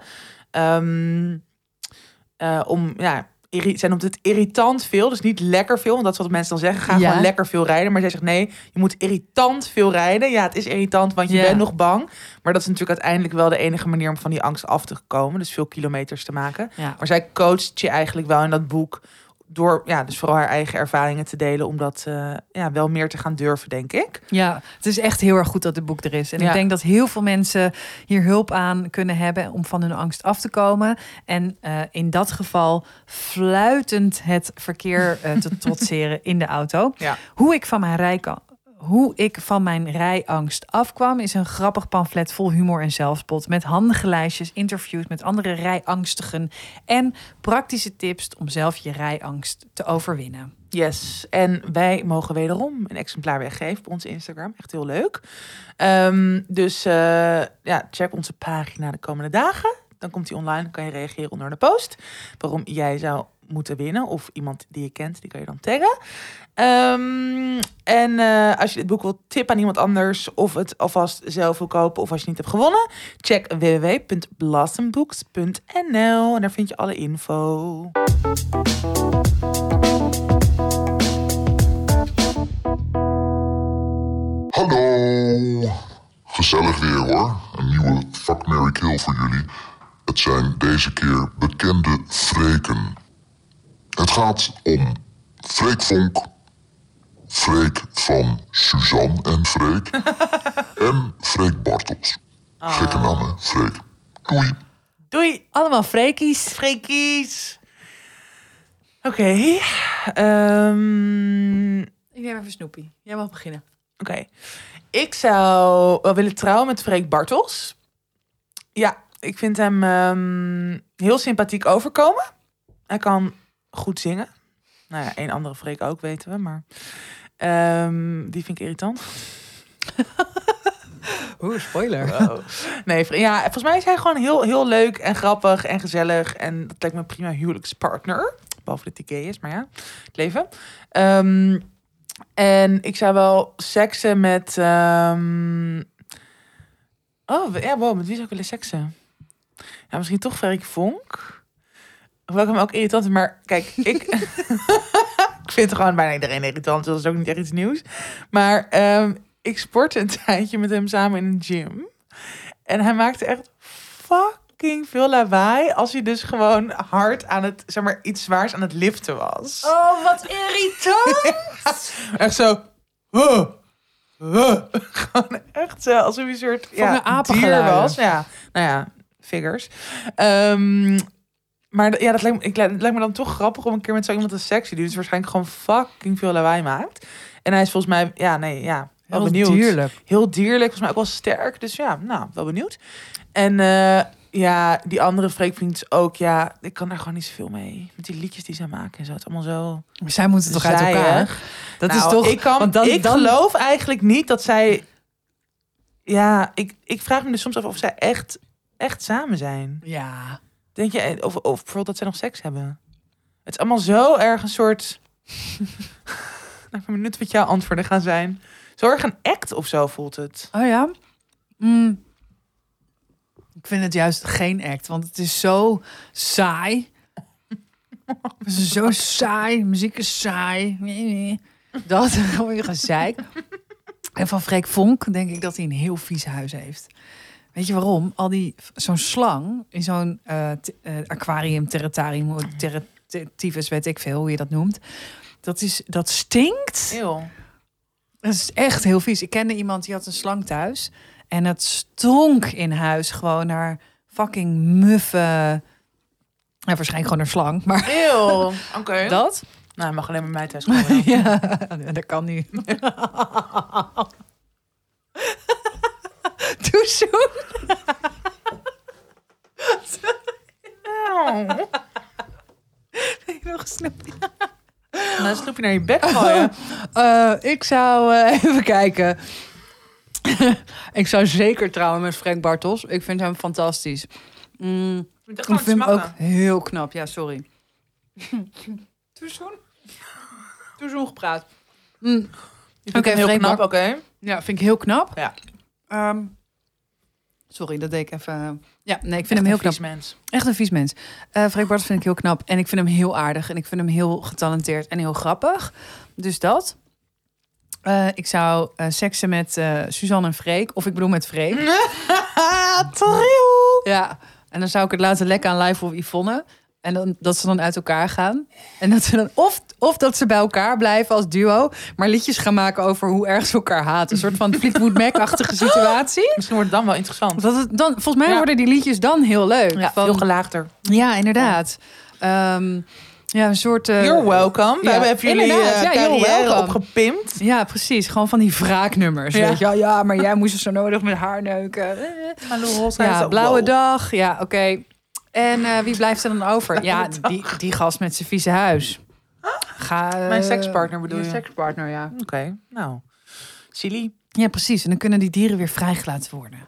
Speaker 2: Eh, om, ja, irri- zij noemt het irritant veel. Dus niet lekker veel, want dat is wat mensen dan zeggen. Ga
Speaker 1: Ja.
Speaker 2: gewoon lekker veel rijden. Maar zij zegt nee, je moet irritant veel rijden. Ja, het is irritant, want je
Speaker 1: Ja.
Speaker 2: bent nog bang. Maar dat is natuurlijk uiteindelijk wel de enige manier om van die angst af te komen. Dus veel kilometers te maken.
Speaker 1: Ja.
Speaker 2: Maar zij coacht je eigenlijk wel in dat boek door ja, dus vooral haar eigen ervaringen te delen, om dat eh, ja, wel meer te gaan durven, denk ik.
Speaker 1: Ja, het is echt heel erg goed dat het boek er is. En
Speaker 2: Ja.
Speaker 1: ik denk dat heel veel mensen hier hulp aan kunnen hebben om van hun angst af te komen. En eh, in dat geval fluitend het verkeer eh, te trotseren in de auto.
Speaker 2: Ja.
Speaker 1: Hoe ik van mijn rijka- hoe ik van mijn rijangst afkwam, is een grappig pamflet vol humor en zelfspot. Met handige lijstjes, interviews met andere rijangstigen en praktische tips om zelf je rijangst te overwinnen.
Speaker 2: Yes, en wij mogen wederom een exemplaar weggeven op onze Instagram. Echt heel leuk. Ehm, dus eh, ja, check onze pagina de komende dagen. Dan komt die online, dan kan je reageren onder de post. Waarom jij zou moeten winnen. Of iemand die je kent, die kan je dan taggen. Ehm, en eh, als je dit boek wilt tippen aan iemand anders... of het alvast zelf wil kopen of als je niet hebt gewonnen... check www.blossombooks.nl en daar vind je alle info.
Speaker 4: Hallo! Gezellig weer hoor. Een nieuwe Fuck, Mary Kill voor jullie. Het zijn deze keer bekende Freken. Het gaat om Freek Vonk, Freek van Suzanne en Freek en Freek Bartels. Gekke naam hè, Freek. Doei!
Speaker 2: Doei!
Speaker 1: Allemaal freekies.
Speaker 2: Freekies. Oké. ehm,
Speaker 1: Ik neem even Snoepie. Jij mag beginnen.
Speaker 2: Oké. Ik zou wel willen trouwen met Freek Bartels. Ja, ik vind hem ehm, heel sympathiek overkomen. Hij kan goed zingen. Nou ja, een andere Freek ook, weten we. Maar ehm, die vind ik irritant.
Speaker 1: Oeh, spoiler.
Speaker 2: Nee, ja, volgens mij is hij gewoon heel, heel leuk en grappig en gezellig. En dat lijkt me een prima huwelijkspartner. Behalve dat hij gay is, maar ja, het leven. Ehm, en ik zou wel seksen met... ehm, Oh, ja, wow, met wie zou ik willen seksen? Ja, misschien toch Freek Vonk. Hoewel ik hem ook irritant vind, maar kijk, ik... ik vind gewoon bijna iedereen irritant, dus dat is ook niet echt iets nieuws. Maar ehm, ik sportte een tijdje met hem samen in een gym. En hij maakte echt fucking veel lawaai als hij dus gewoon hard aan het, zeg maar, iets zwaars aan het liften was.
Speaker 1: Oh, wat irritant.
Speaker 2: Echt zo. huh, huh. Gewoon echt zo, alsof hij een soort
Speaker 1: Van
Speaker 2: ja,
Speaker 1: een
Speaker 2: dier was. Ja, nou ja, figures. Ehm, maar ja, dat lijkt, me, ik, het lijkt me dan toch grappig om een keer met zo iemand een sexy die dus waarschijnlijk gewoon fucking veel lawaai maakt. En hij is volgens mij, ja, nee, ja, wel
Speaker 1: Heel
Speaker 2: benieuwd.
Speaker 1: dierlijk.
Speaker 2: Heel dierlijk, volgens mij ook wel sterk. Dus ja, nou, wel benieuwd. En eh, ja, die andere freekvriend ook, ja, ik kan daar gewoon niet zoveel mee. Met die liedjes die zij maken en zo. Het is allemaal zo
Speaker 1: Maar zij moeten toch uit elkaar? Dat
Speaker 2: Nou,
Speaker 1: is toch...
Speaker 2: Ik, kan,
Speaker 1: want dan,
Speaker 2: ik
Speaker 1: dan,
Speaker 2: geloof eigenlijk niet dat zij. Ja, ik, ik vraag me dus soms af of zij echt, echt samen zijn.
Speaker 1: Ja.
Speaker 2: Denk je, of, of bijvoorbeeld dat zij nog seks hebben? Het is allemaal zo erg een soort. benieuwd wat jouw antwoorden gaan zijn. Zo erg een act of zo voelt het.
Speaker 1: Oh ja? Mm. Ik vind het juist geen act, want het is zo saai. Het is zo saai. Muziek is saai. Dat gewoon weer gezeik. En van Freek Vonk denk ik dat hij een heel vies huis heeft. Weet je waarom? Al die zo'n slang in zo'n eh, aquarium, terratarium, terra- t- tyfus, weet ik veel hoe je dat noemt. Dat, is, dat stinkt.
Speaker 2: Eeuw.
Speaker 1: Dat is echt heel vies. Ik kende iemand die had een slang thuis. En het stonk in huis gewoon naar fucking muffe... Ja, waarschijnlijk gewoon een slang, maar
Speaker 2: Eeuw. Oké.
Speaker 1: dat?
Speaker 2: Nou, hij mag alleen bij mij thuis komen.
Speaker 1: Ja, dat kan nu. Zoen.
Speaker 2: Eeuw.
Speaker 1: Nog een snoepje.
Speaker 2: Nou, sloep je naar je bek gooien.
Speaker 1: Eh, ik zou eh, even kijken. ik zou zeker trouwen met Frank Bartels. Ik vind hem fantastisch. Mm, ik vind hem ook heel knap. Ja, sorry. Doe zoen. Doe zoen gepraat. Mm, Oké,
Speaker 2: heel knap, oké.
Speaker 1: Ja, vind ik heel knap.
Speaker 2: Ja.
Speaker 1: Ehm, sorry, dat deed ik even. Ja, nee, ik vind hem heel knap.
Speaker 2: mens.
Speaker 1: Echt een vies mens. Eh Freek Bartels vind ik heel knap. En ik vind hem heel aardig. En ik vind hem heel getalenteerd en heel grappig. Dus dat. Eh, ik zou eh, seksen met eh, Suzanne en Freek. Of ik bedoel met Freek.
Speaker 2: Trio.
Speaker 1: Ja. En dan zou ik het laten lekken aan live of Yvonne. En dan, dat ze dan uit elkaar gaan. En dat ze dan, of, of dat ze bij elkaar blijven als duo. Maar liedjes gaan maken over hoe erg ze elkaar haten. Een soort van Fleetwood Mac-achtige situatie.
Speaker 2: Misschien wordt het dan wel interessant.
Speaker 1: Dat het dan, volgens mij
Speaker 2: Ja.
Speaker 1: worden die liedjes dan heel leuk.
Speaker 2: Ja,
Speaker 1: Van-
Speaker 2: veel gelaagder.
Speaker 1: Ja, inderdaad. Ehm, ja, een soort... eh,
Speaker 2: You're welcome. We
Speaker 1: ja,
Speaker 2: hebben even jullie eh,
Speaker 1: Ja,
Speaker 2: carrière opgepimpt.
Speaker 1: Ja, precies. Gewoon van die wraaknummers.
Speaker 2: Ja.
Speaker 1: Weet je? ja, maar jij moest er zo nodig met haar neuken. Eh. Ja, blauwe dag. Ja, oké. En eh, wie blijft er dan over? Ja, die, die gast met zijn vieze huis. Ga, eh,
Speaker 2: Mijn sekspartner bedoel
Speaker 1: je?
Speaker 2: je?
Speaker 1: sekspartner, ja.
Speaker 2: Oké, nou. Silly.
Speaker 1: Ja, precies. En dan kunnen die dieren weer vrijgelaten worden.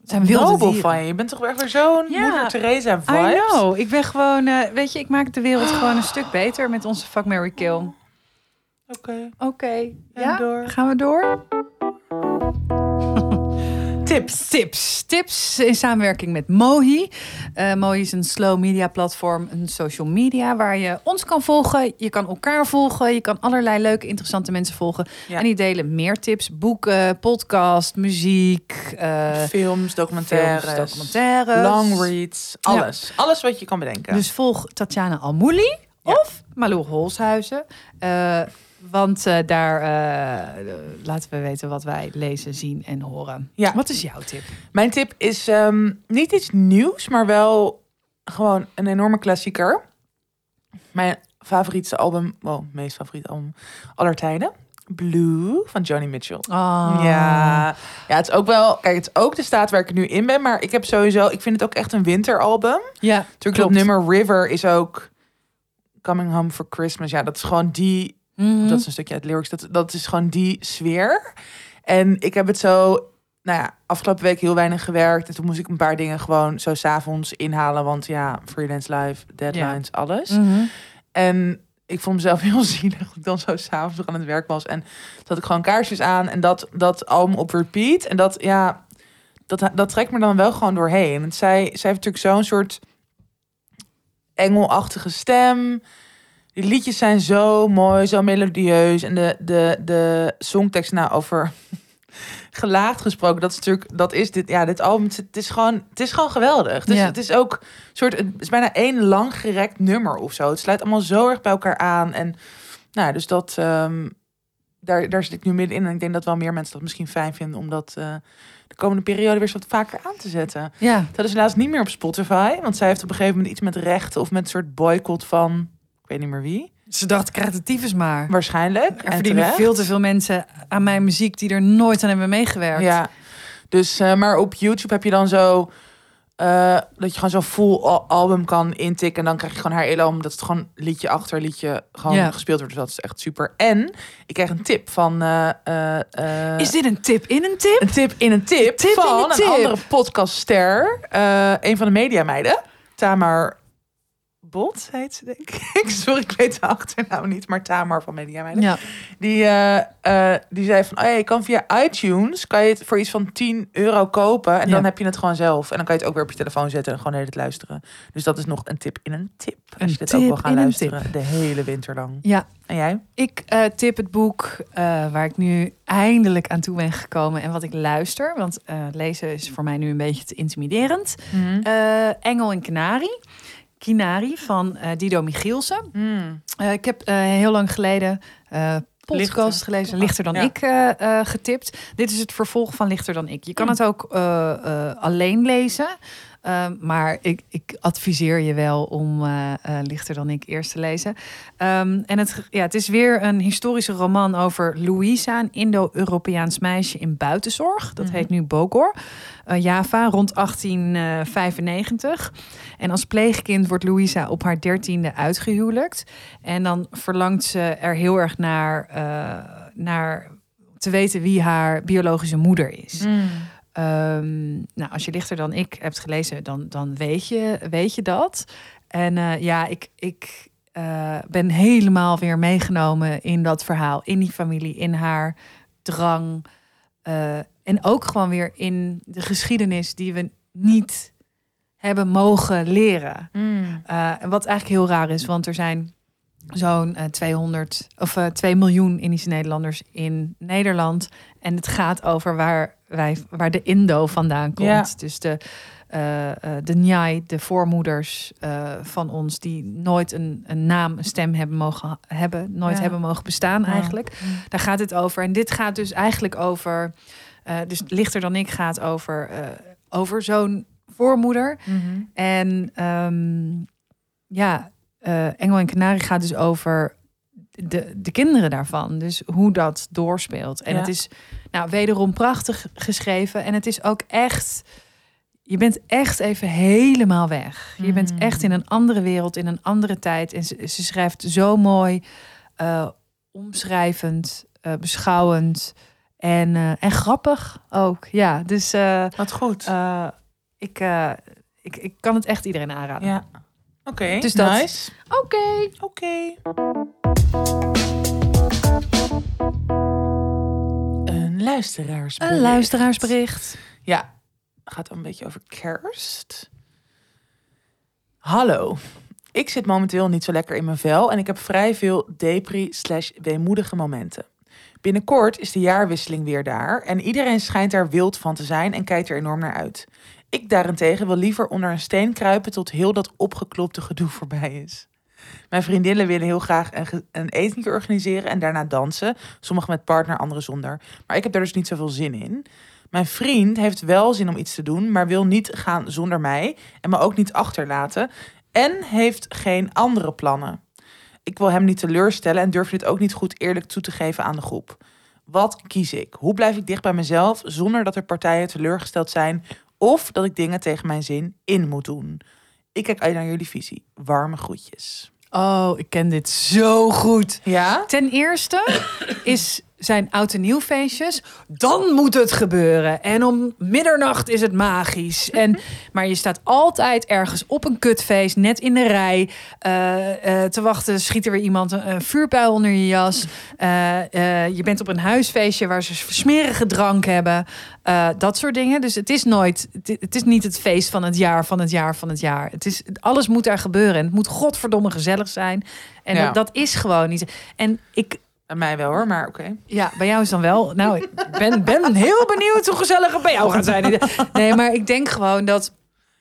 Speaker 1: Het zijn wilde
Speaker 2: Nobel
Speaker 1: dieren.
Speaker 2: van je. Je bent toch weer weer zo'n
Speaker 1: Ja.
Speaker 2: moeder Teresa
Speaker 1: I
Speaker 2: vibes?
Speaker 1: know. Ik ben gewoon, eh, weet je, ik maak de wereld gewoon een stuk beter met onze Fuck, Mary Kill.
Speaker 2: Oké.
Speaker 1: Oké. Ja,
Speaker 2: door.
Speaker 1: gaan we door?
Speaker 2: Tips.
Speaker 1: Tips. Tips in samenwerking met Mohi. Eh, Mohi is een slow media platform, een social media waar je ons kan volgen. Je kan elkaar volgen. Je kan allerlei leuke, interessante mensen volgen.
Speaker 2: Ja.
Speaker 1: En die delen meer tips, boeken, podcast, muziek, eh,
Speaker 2: Films, documentaires,
Speaker 1: films, documentaires.
Speaker 2: long reads, alles. Alles wat je kan bedenken.
Speaker 1: Dus volg Tatjana Almouli of Malou Holshuizen. Eh, want eh, daar eh, laten we weten wat wij lezen, zien en horen.
Speaker 2: Ja.
Speaker 1: Wat is jouw tip?
Speaker 2: Mijn tip is ehm, niet iets nieuws, maar wel gewoon een enorme klassieker. Mijn favoriete album, wow, meest favoriete album aller tijden. Blue van Johnny Mitchell.
Speaker 1: Ah.
Speaker 2: Ja, ja, het is ook wel. Kijk, het is ook de staat waar ik nu in ben. Maar ik heb sowieso. Ik vind het ook echt een winteralbum.
Speaker 1: Ja,
Speaker 2: Natuurlijk dat nummer River is ook. Coming Home for Christmas. Ja, dat is gewoon die.
Speaker 1: Mhm.
Speaker 2: Dat is een stukje uit lyrics. Dat, dat is gewoon die sfeer. En ik heb het zo. Nou ja, afgelopen week heel weinig gewerkt. En toen moest ik een paar dingen gewoon zo s'avonds inhalen. Want ja, freelance live, deadlines, alles.
Speaker 1: Mhm.
Speaker 2: En ik vond mezelf heel zielig dat ik dan zo s'avonds nog aan het werk was. En dat ik gewoon kaarsjes aan en dat, dat album op repeat. En dat, ja, dat, dat trekt me dan wel gewoon doorheen. Want zij, zij heeft natuurlijk zo'n soort engelachtige stem. Die liedjes zijn zo mooi, zo melodieus. En de, de, de songtekst nou over gelaagd gesproken, dat is natuurlijk, dat is dit, ja, dit album, het, is gewoon, het is gewoon geweldig. Dus
Speaker 1: Ja.
Speaker 2: het is ook soort, het is bijna één lang gerekt nummer of zo. Het sluit allemaal zo erg bij elkaar aan. En nou, dus dat, ehm, daar, daar zit ik nu middenin. En ik denk dat wel meer mensen dat misschien fijn vinden om dat eh, de komende periode weer eens wat vaker aan te zetten.
Speaker 1: Ja,
Speaker 2: Dat is helaas niet meer op Spotify, want zij heeft op een gegeven moment iets met rechten of met een soort boycott van, weet niet meer wie,
Speaker 1: ze dacht, de tyfus maar.
Speaker 2: waarschijnlijk.
Speaker 1: Er
Speaker 2: En
Speaker 1: verdienen
Speaker 2: terecht.
Speaker 1: veel te veel mensen aan mijn muziek die er nooit aan hebben meegewerkt.
Speaker 2: Ja, dus eh, maar op YouTube heb je dan zo eh, dat je gewoon zo'n full al- album kan intikken en dan krijg je gewoon haar hele album. Dat het gewoon liedje achter liedje gewoon
Speaker 1: Ja.
Speaker 2: gespeeld wordt. Dus dat is echt super. En ik krijg een tip van eh,
Speaker 1: Is dit een tip in een tip?
Speaker 2: een tip in een tip,
Speaker 1: Tip
Speaker 2: van
Speaker 1: een
Speaker 2: andere podcastster, eh een van de mediameiden, Tamar Bot heet ze denk ik. Sorry, ik weet de achternaam niet, maar Tamar van Mediameiden.
Speaker 1: Ja.
Speaker 2: Die, eh, eh, die zei van, oh ja, je kan via iTunes kan je het voor iets van 10 euro kopen en
Speaker 1: Ja.
Speaker 2: dan heb je het gewoon zelf en dan kan je het ook weer op je telefoon zetten en gewoon tijd luisteren. Dus dat is nog een tip in een tip. Als
Speaker 1: Een
Speaker 2: je dit ook wil gaan luisteren, de hele winter lang.
Speaker 1: ja,
Speaker 2: En jij?
Speaker 1: ik eh, tip het boek waar ik nu eindelijk aan toe ben gekomen en wat ik luister. Want lezen is voor mij nu een beetje te intimiderend. Eh, Engel en Kanarie. Kinari van eh, Dido Michielsen.
Speaker 2: Hmm.
Speaker 1: Eh, ik heb eh, heel lang geleden podcast gelezen, Lichter dan
Speaker 2: Ja.
Speaker 1: ik, getipt. Dit is het vervolg van Lichter dan ik. Je kan
Speaker 2: Hmm.
Speaker 1: het ook alleen lezen. Eh, maar ik, ik adviseer je wel om Lichter dan ik eerst te lezen. Ehm, en het, ja, het is weer een historische roman over Louisa, een Indo-Europeaans meisje in buitenzorg. Dat
Speaker 2: Mhm.
Speaker 1: heet nu Bogor, Java, rond 1895. En als pleegkind wordt Louisa op haar dertiende uitgehuwelijkt. En dan verlangt ze er heel erg naar, eh, naar te weten wie haar biologische moeder is.
Speaker 2: Hmm.
Speaker 1: Ehm, nou, als je lichter dan ik hebt gelezen, dan, dan weet, je, weet je dat. En eh, ja, ik, ik eh, ben helemaal weer meegenomen in dat verhaal, in die familie, in haar drang. en ook gewoon weer in de geschiedenis die we niet hebben mogen leren.
Speaker 2: Hmm.
Speaker 1: Uh, wat eigenlijk heel raar is, want er zijn zo'n eh, 200 of eh 2 miljoen Indische Nederlanders in Nederland. En het gaat over waar, wij, waar de Indo vandaan komt.
Speaker 2: Ja.
Speaker 1: Dus de, eh, eh, de Njai, de voormoeders eh, van ons, die nooit een, een naam, een stem hebben mogen hebben, nooit
Speaker 2: Ja.
Speaker 1: hebben mogen bestaan
Speaker 2: Ja.
Speaker 1: eigenlijk. Daar gaat het over. En dit gaat dus eigenlijk over. eh, dus lichter dan ik gaat over, eh, over zo'n voormoeder.
Speaker 2: Mhm.
Speaker 1: En ehm, ja, eh, Engel en Canarie gaat dus over de, de kinderen daarvan. Dus hoe dat doorspeelt. En
Speaker 2: Ja.
Speaker 1: het is nou wederom prachtig geschreven. En het is ook echt. Je bent echt even helemaal weg. Je bent
Speaker 2: Mm.
Speaker 1: echt in een andere wereld, in een andere tijd. En ze, ze schrijft zo mooi, eh, omschrijvend, eh, beschouwend en, en grappig ook. Ja, dus
Speaker 2: Wat goed.
Speaker 1: Ik, eh, ik, ik kan het echt iedereen aanraden.
Speaker 2: ja. Oké,
Speaker 1: Dus dat-
Speaker 2: nice.
Speaker 1: Oké.
Speaker 2: Oké. Een luisteraarsbericht.
Speaker 1: Een luisteraarsbericht.
Speaker 2: Ja, gaat een beetje over kerst. Hallo. Ik zit momenteel niet zo lekker in mijn vel en ik heb vrij veel depri slash weemoedige momenten. Binnenkort is de jaarwisseling weer daar en iedereen schijnt daar wild van te zijn en kijkt er enorm naar uit. Ik daarentegen wil liever onder een steen kruipen tot heel dat opgeklopte gedoe voorbij is. Mijn vriendinnen willen heel graag een, een etentje organiseren en daarna dansen. Sommigen met partner, anderen zonder. Maar ik heb daar dus niet zoveel zin in. Mijn vriend heeft wel zin om iets te doen, maar wil niet gaan zonder mij en me ook niet achterlaten. En heeft geen andere plannen. Ik wil hem niet teleurstellen en durf dit ook niet goed eerlijk toe te geven aan de groep. Wat kies ik? Hoe blijf ik dicht bij mezelf zonder dat er partijen teleurgesteld zijn of dat ik dingen tegen mijn zin in moet doen? Ik kijk uit naar jullie visie. Warme groetjes.
Speaker 1: Oh, ik ken dit zo goed.
Speaker 2: Ja?
Speaker 1: Ten eerste is zijn oud en nieuw feestjes. Dan moet het gebeuren. En om middernacht is het magisch. En, maar je staat altijd ergens op een kutfeest, net in de rij, eh, eh, te wachten. Schiet er weer iemand een, een vuurpijl onder je jas. Eh, je bent op een huisfeestje waar ze smerige drank hebben. Eh, dat soort dingen. Dus het is nooit, het, is niet het feest van het jaar, van het jaar, van het jaar. Het is, alles moet daar gebeuren. En het moet godverdomme gezellig zijn. En
Speaker 2: Ja.
Speaker 1: dat, dat is gewoon niet. En ik,
Speaker 2: Bij mij wel hoor, maar oké.
Speaker 1: ja, bij jou is dan wel. Nou, ik ben, ben heel benieuwd hoe gezellig het bij jou gaat zijn. Nee, maar ik denk gewoon dat.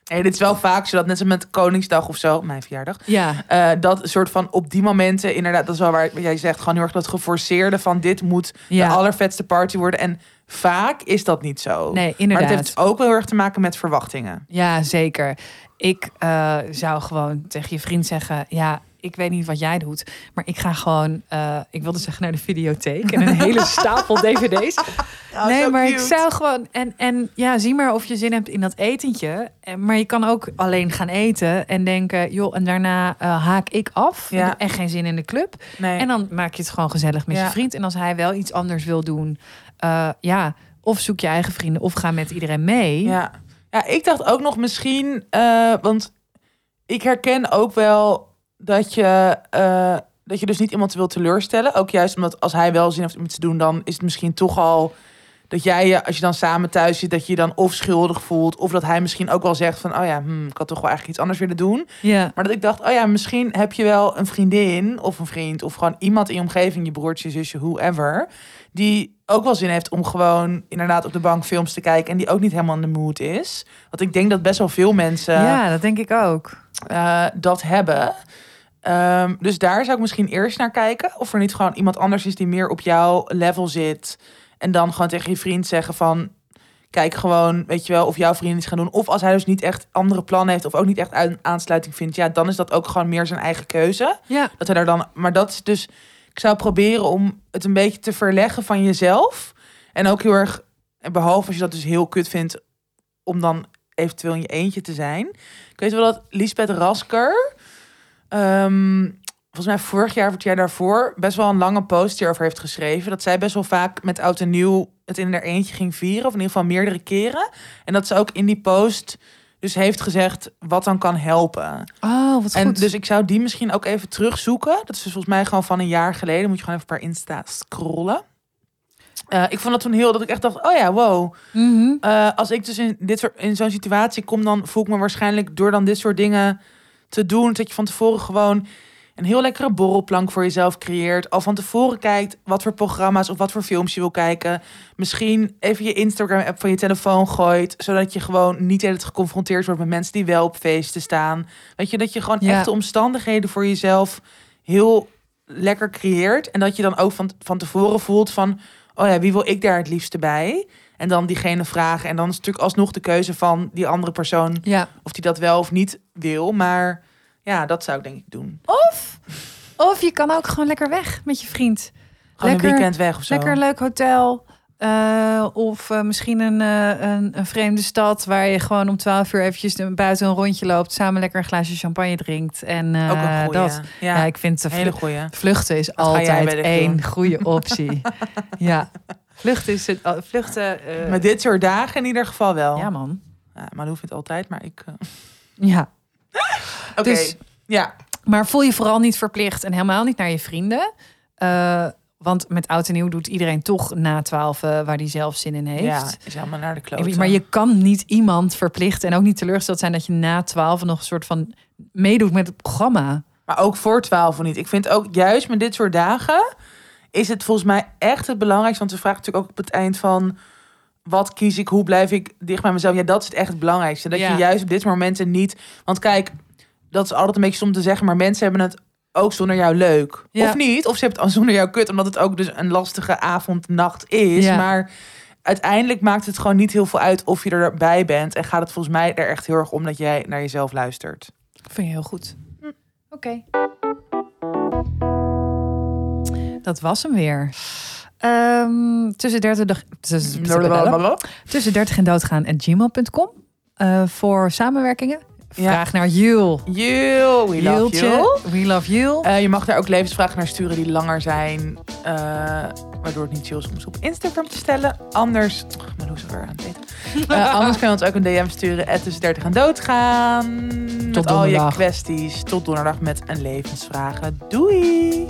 Speaker 2: Nee, dit is wel vaak zodat net zo met Koningsdag of zo, mijn verjaardag.
Speaker 1: Ja,
Speaker 2: eh, dat soort van op die momenten, inderdaad, dat is wel waar jij zegt, gewoon heel erg dat geforceerde van dit moet
Speaker 1: Ja.
Speaker 2: de allervetste party worden. En vaak is dat niet zo.
Speaker 1: nee,
Speaker 2: maar
Speaker 1: inderdaad.
Speaker 2: het heeft ook wel heel erg te maken met verwachtingen.
Speaker 1: Ja, zeker. Ik eh, zou gewoon tegen je vriend zeggen: Ja, ik weet niet wat jij doet, maar ik ga gewoon, eh, ik wilde zeggen naar de videotheek en een hele stapel DVD's. nee, maar ik zou gewoon, en, en ja, zie maar of je zin hebt in dat etentje. En, maar je kan ook alleen gaan eten en denken: Joh, en daarna eh, haak ik af.
Speaker 2: Ja.
Speaker 1: Echt geen zin in de club.
Speaker 2: Nee.
Speaker 1: En dan maak je het gewoon gezellig met
Speaker 2: Ja.
Speaker 1: je vriend. En als hij wel iets anders wil doen, eh, ja, of zoek je eigen vrienden of ga met iedereen mee.
Speaker 2: Ja. ja, ik dacht ook nog misschien, eh, want ik herken ook wel dat je, eh, dat je dus niet iemand wil teleurstellen. Ook juist omdat als hij wel zin heeft om iets te doen, dan is het misschien toch al dat jij je, als je dan samen thuis zit, dat je je dan of schuldig voelt. Of dat hij misschien ook wel zegt van, oh ja, hmm, ik had toch wel eigenlijk iets anders willen doen.
Speaker 1: Ja.
Speaker 2: Maar dat ik dacht, oh ja, misschien heb je wel een vriendin of een vriend. Of gewoon iemand in je omgeving, je broertje, zusje, whoever. Die ook wel zin heeft om gewoon inderdaad op de bank films te kijken. En die ook niet helemaal in de mood is. Want ik denk dat best wel veel mensen
Speaker 1: ja, dat denk ik ook.
Speaker 2: eh, dat hebben. Ehm, dus daar zou ik misschien eerst naar kijken. Of er niet gewoon iemand anders is die meer op jouw level zit. En dan gewoon tegen je vriend zeggen van... Kijk gewoon, weet je wel, of jouw vriend iets gaan doen. Of als hij dus niet echt andere plannen heeft... of ook niet echt een aansluiting vindt... ja, dan is dat ook gewoon meer zijn eigen keuze.
Speaker 1: Ja.
Speaker 2: Dat hij daar dan... Maar dat is dus... Ik zou proberen om het een beetje te verleggen van jezelf. En ook heel erg... Behalve als je dat dus heel kut vindt... om dan eventueel in je eentje te zijn. Ik weet wel dat Lisbeth Rasker... ehm, volgens mij vorig jaar of het jaar daarvoor... best wel een lange post hierover heeft geschreven. Dat zij best wel vaak met oud en nieuw... het in haar eentje ging vieren. Of in ieder geval meerdere keren. En dat ze ook in die post... dus heeft gezegd wat dan kan helpen.
Speaker 1: Oh, wat
Speaker 2: En
Speaker 1: goed.
Speaker 2: dus ik zou die misschien ook even terugzoeken. Dat is dus volgens mij gewoon van een jaar geleden. Moet je gewoon even per Insta scrollen. Eh, ik vond dat toen heel dat ik echt dacht, oh ja, wow.
Speaker 1: Mhm.
Speaker 2: Eh, als ik dus in, dit soort, in zo'n situatie kom, dan voel ik me waarschijnlijk door dan dit soort dingen te doen, dat je van tevoren gewoon een heel lekkere borrelplank voor jezelf creëert. Al van tevoren kijkt wat voor programma's of wat voor films je wil kijken. Misschien even je Instagram-app van je telefoon gooit, zodat je gewoon niet altijd geconfronteerd wordt met mensen die wel op feesten staan. Weet je, dat je gewoon
Speaker 1: Ja.
Speaker 2: echte omstandigheden voor jezelf heel lekker creëert. En dat je dan ook van, van tevoren voelt van, oh ja, wie wil ik daar het liefste bij? En dan diegene vragen. En dan is het natuurlijk alsnog de keuze van die andere persoon
Speaker 1: Ja.
Speaker 2: of die dat wel of niet wil. Maar ja, dat zou ik denk ik doen.
Speaker 1: Of, of je kan ook gewoon lekker weg met je vriend.
Speaker 2: Gewoon
Speaker 1: lekker,
Speaker 2: een weekend weg of zo.
Speaker 1: Lekker een leuk hotel. eh, of eh, misschien een, eh, een, een vreemde stad waar je gewoon om 12 uur eventjes buiten een rondje loopt. Samen lekker een glaasje champagne drinkt. En
Speaker 2: Ook een goeie.
Speaker 1: dat.
Speaker 2: Ja,
Speaker 1: Ja, ik vind de vluchten is altijd één goede optie. ja, vluchten is het. al- Vluchten. eh,
Speaker 2: Met dit soort dagen in ieder geval wel.
Speaker 1: ja,
Speaker 2: Ja,
Speaker 1: man.
Speaker 2: maar dat hoeft het altijd. Maar ik. eh,
Speaker 1: Ja.
Speaker 2: Oké.
Speaker 1: Dus-
Speaker 2: Ja.
Speaker 1: Maar voel je vooral niet verplicht en helemaal niet naar je vrienden. Eh, want met oud en nieuw doet iedereen toch na twaalf waar hij zelf zin in heeft.
Speaker 2: ja, is helemaal naar de klote.
Speaker 1: Maar je kan niet iemand verplichten en ook niet teleurgesteld zijn dat je na twaalf nog een soort van meedoet met het programma.
Speaker 2: Maar ook voor 12 of niet. Ik vind ook juist met dit soort dagen is het volgens mij echt het belangrijkste. Want ze vragen natuurlijk ook op het eind van wat kies ik, hoe blijf ik dicht bij mezelf. Ja, dat is het echt het belangrijkste. Dat
Speaker 1: Ja.
Speaker 2: je juist op dit momenten niet. Want kijk, dat is altijd een beetje stom te zeggen, maar mensen hebben het ook zonder jou leuk.
Speaker 1: Ja.
Speaker 2: Of niet, of ze hebben het al zonder jou kut, omdat het ook dus een lastige avond, nacht is.
Speaker 1: Ja.
Speaker 2: Maar uiteindelijk maakt het gewoon niet heel veel uit of je erbij bent. En gaat het volgens mij er echt heel erg om dat jij naar jezelf luistert.
Speaker 1: vind je heel goed. Oké. Dat was hem weer. Ehm, tussen 30, tussen, tussen 30 en doodgaan at gmail.com. Eh, voor samenwerkingen. Vraag naar Jul.
Speaker 2: You, we love you.
Speaker 1: We love you.
Speaker 2: Eh, je mag daar ook levensvragen naar sturen die langer zijn. eh, waardoor het niet chill is om ze op Instagram te stellen. Anders... Oh, mijn hoes is weer aan het eten. Eh, anders kun je ons ook een DM sturen. Het tussen 30 en doodgaan. met al je kwesties. Tot donderdag met een levensvragen. Doei!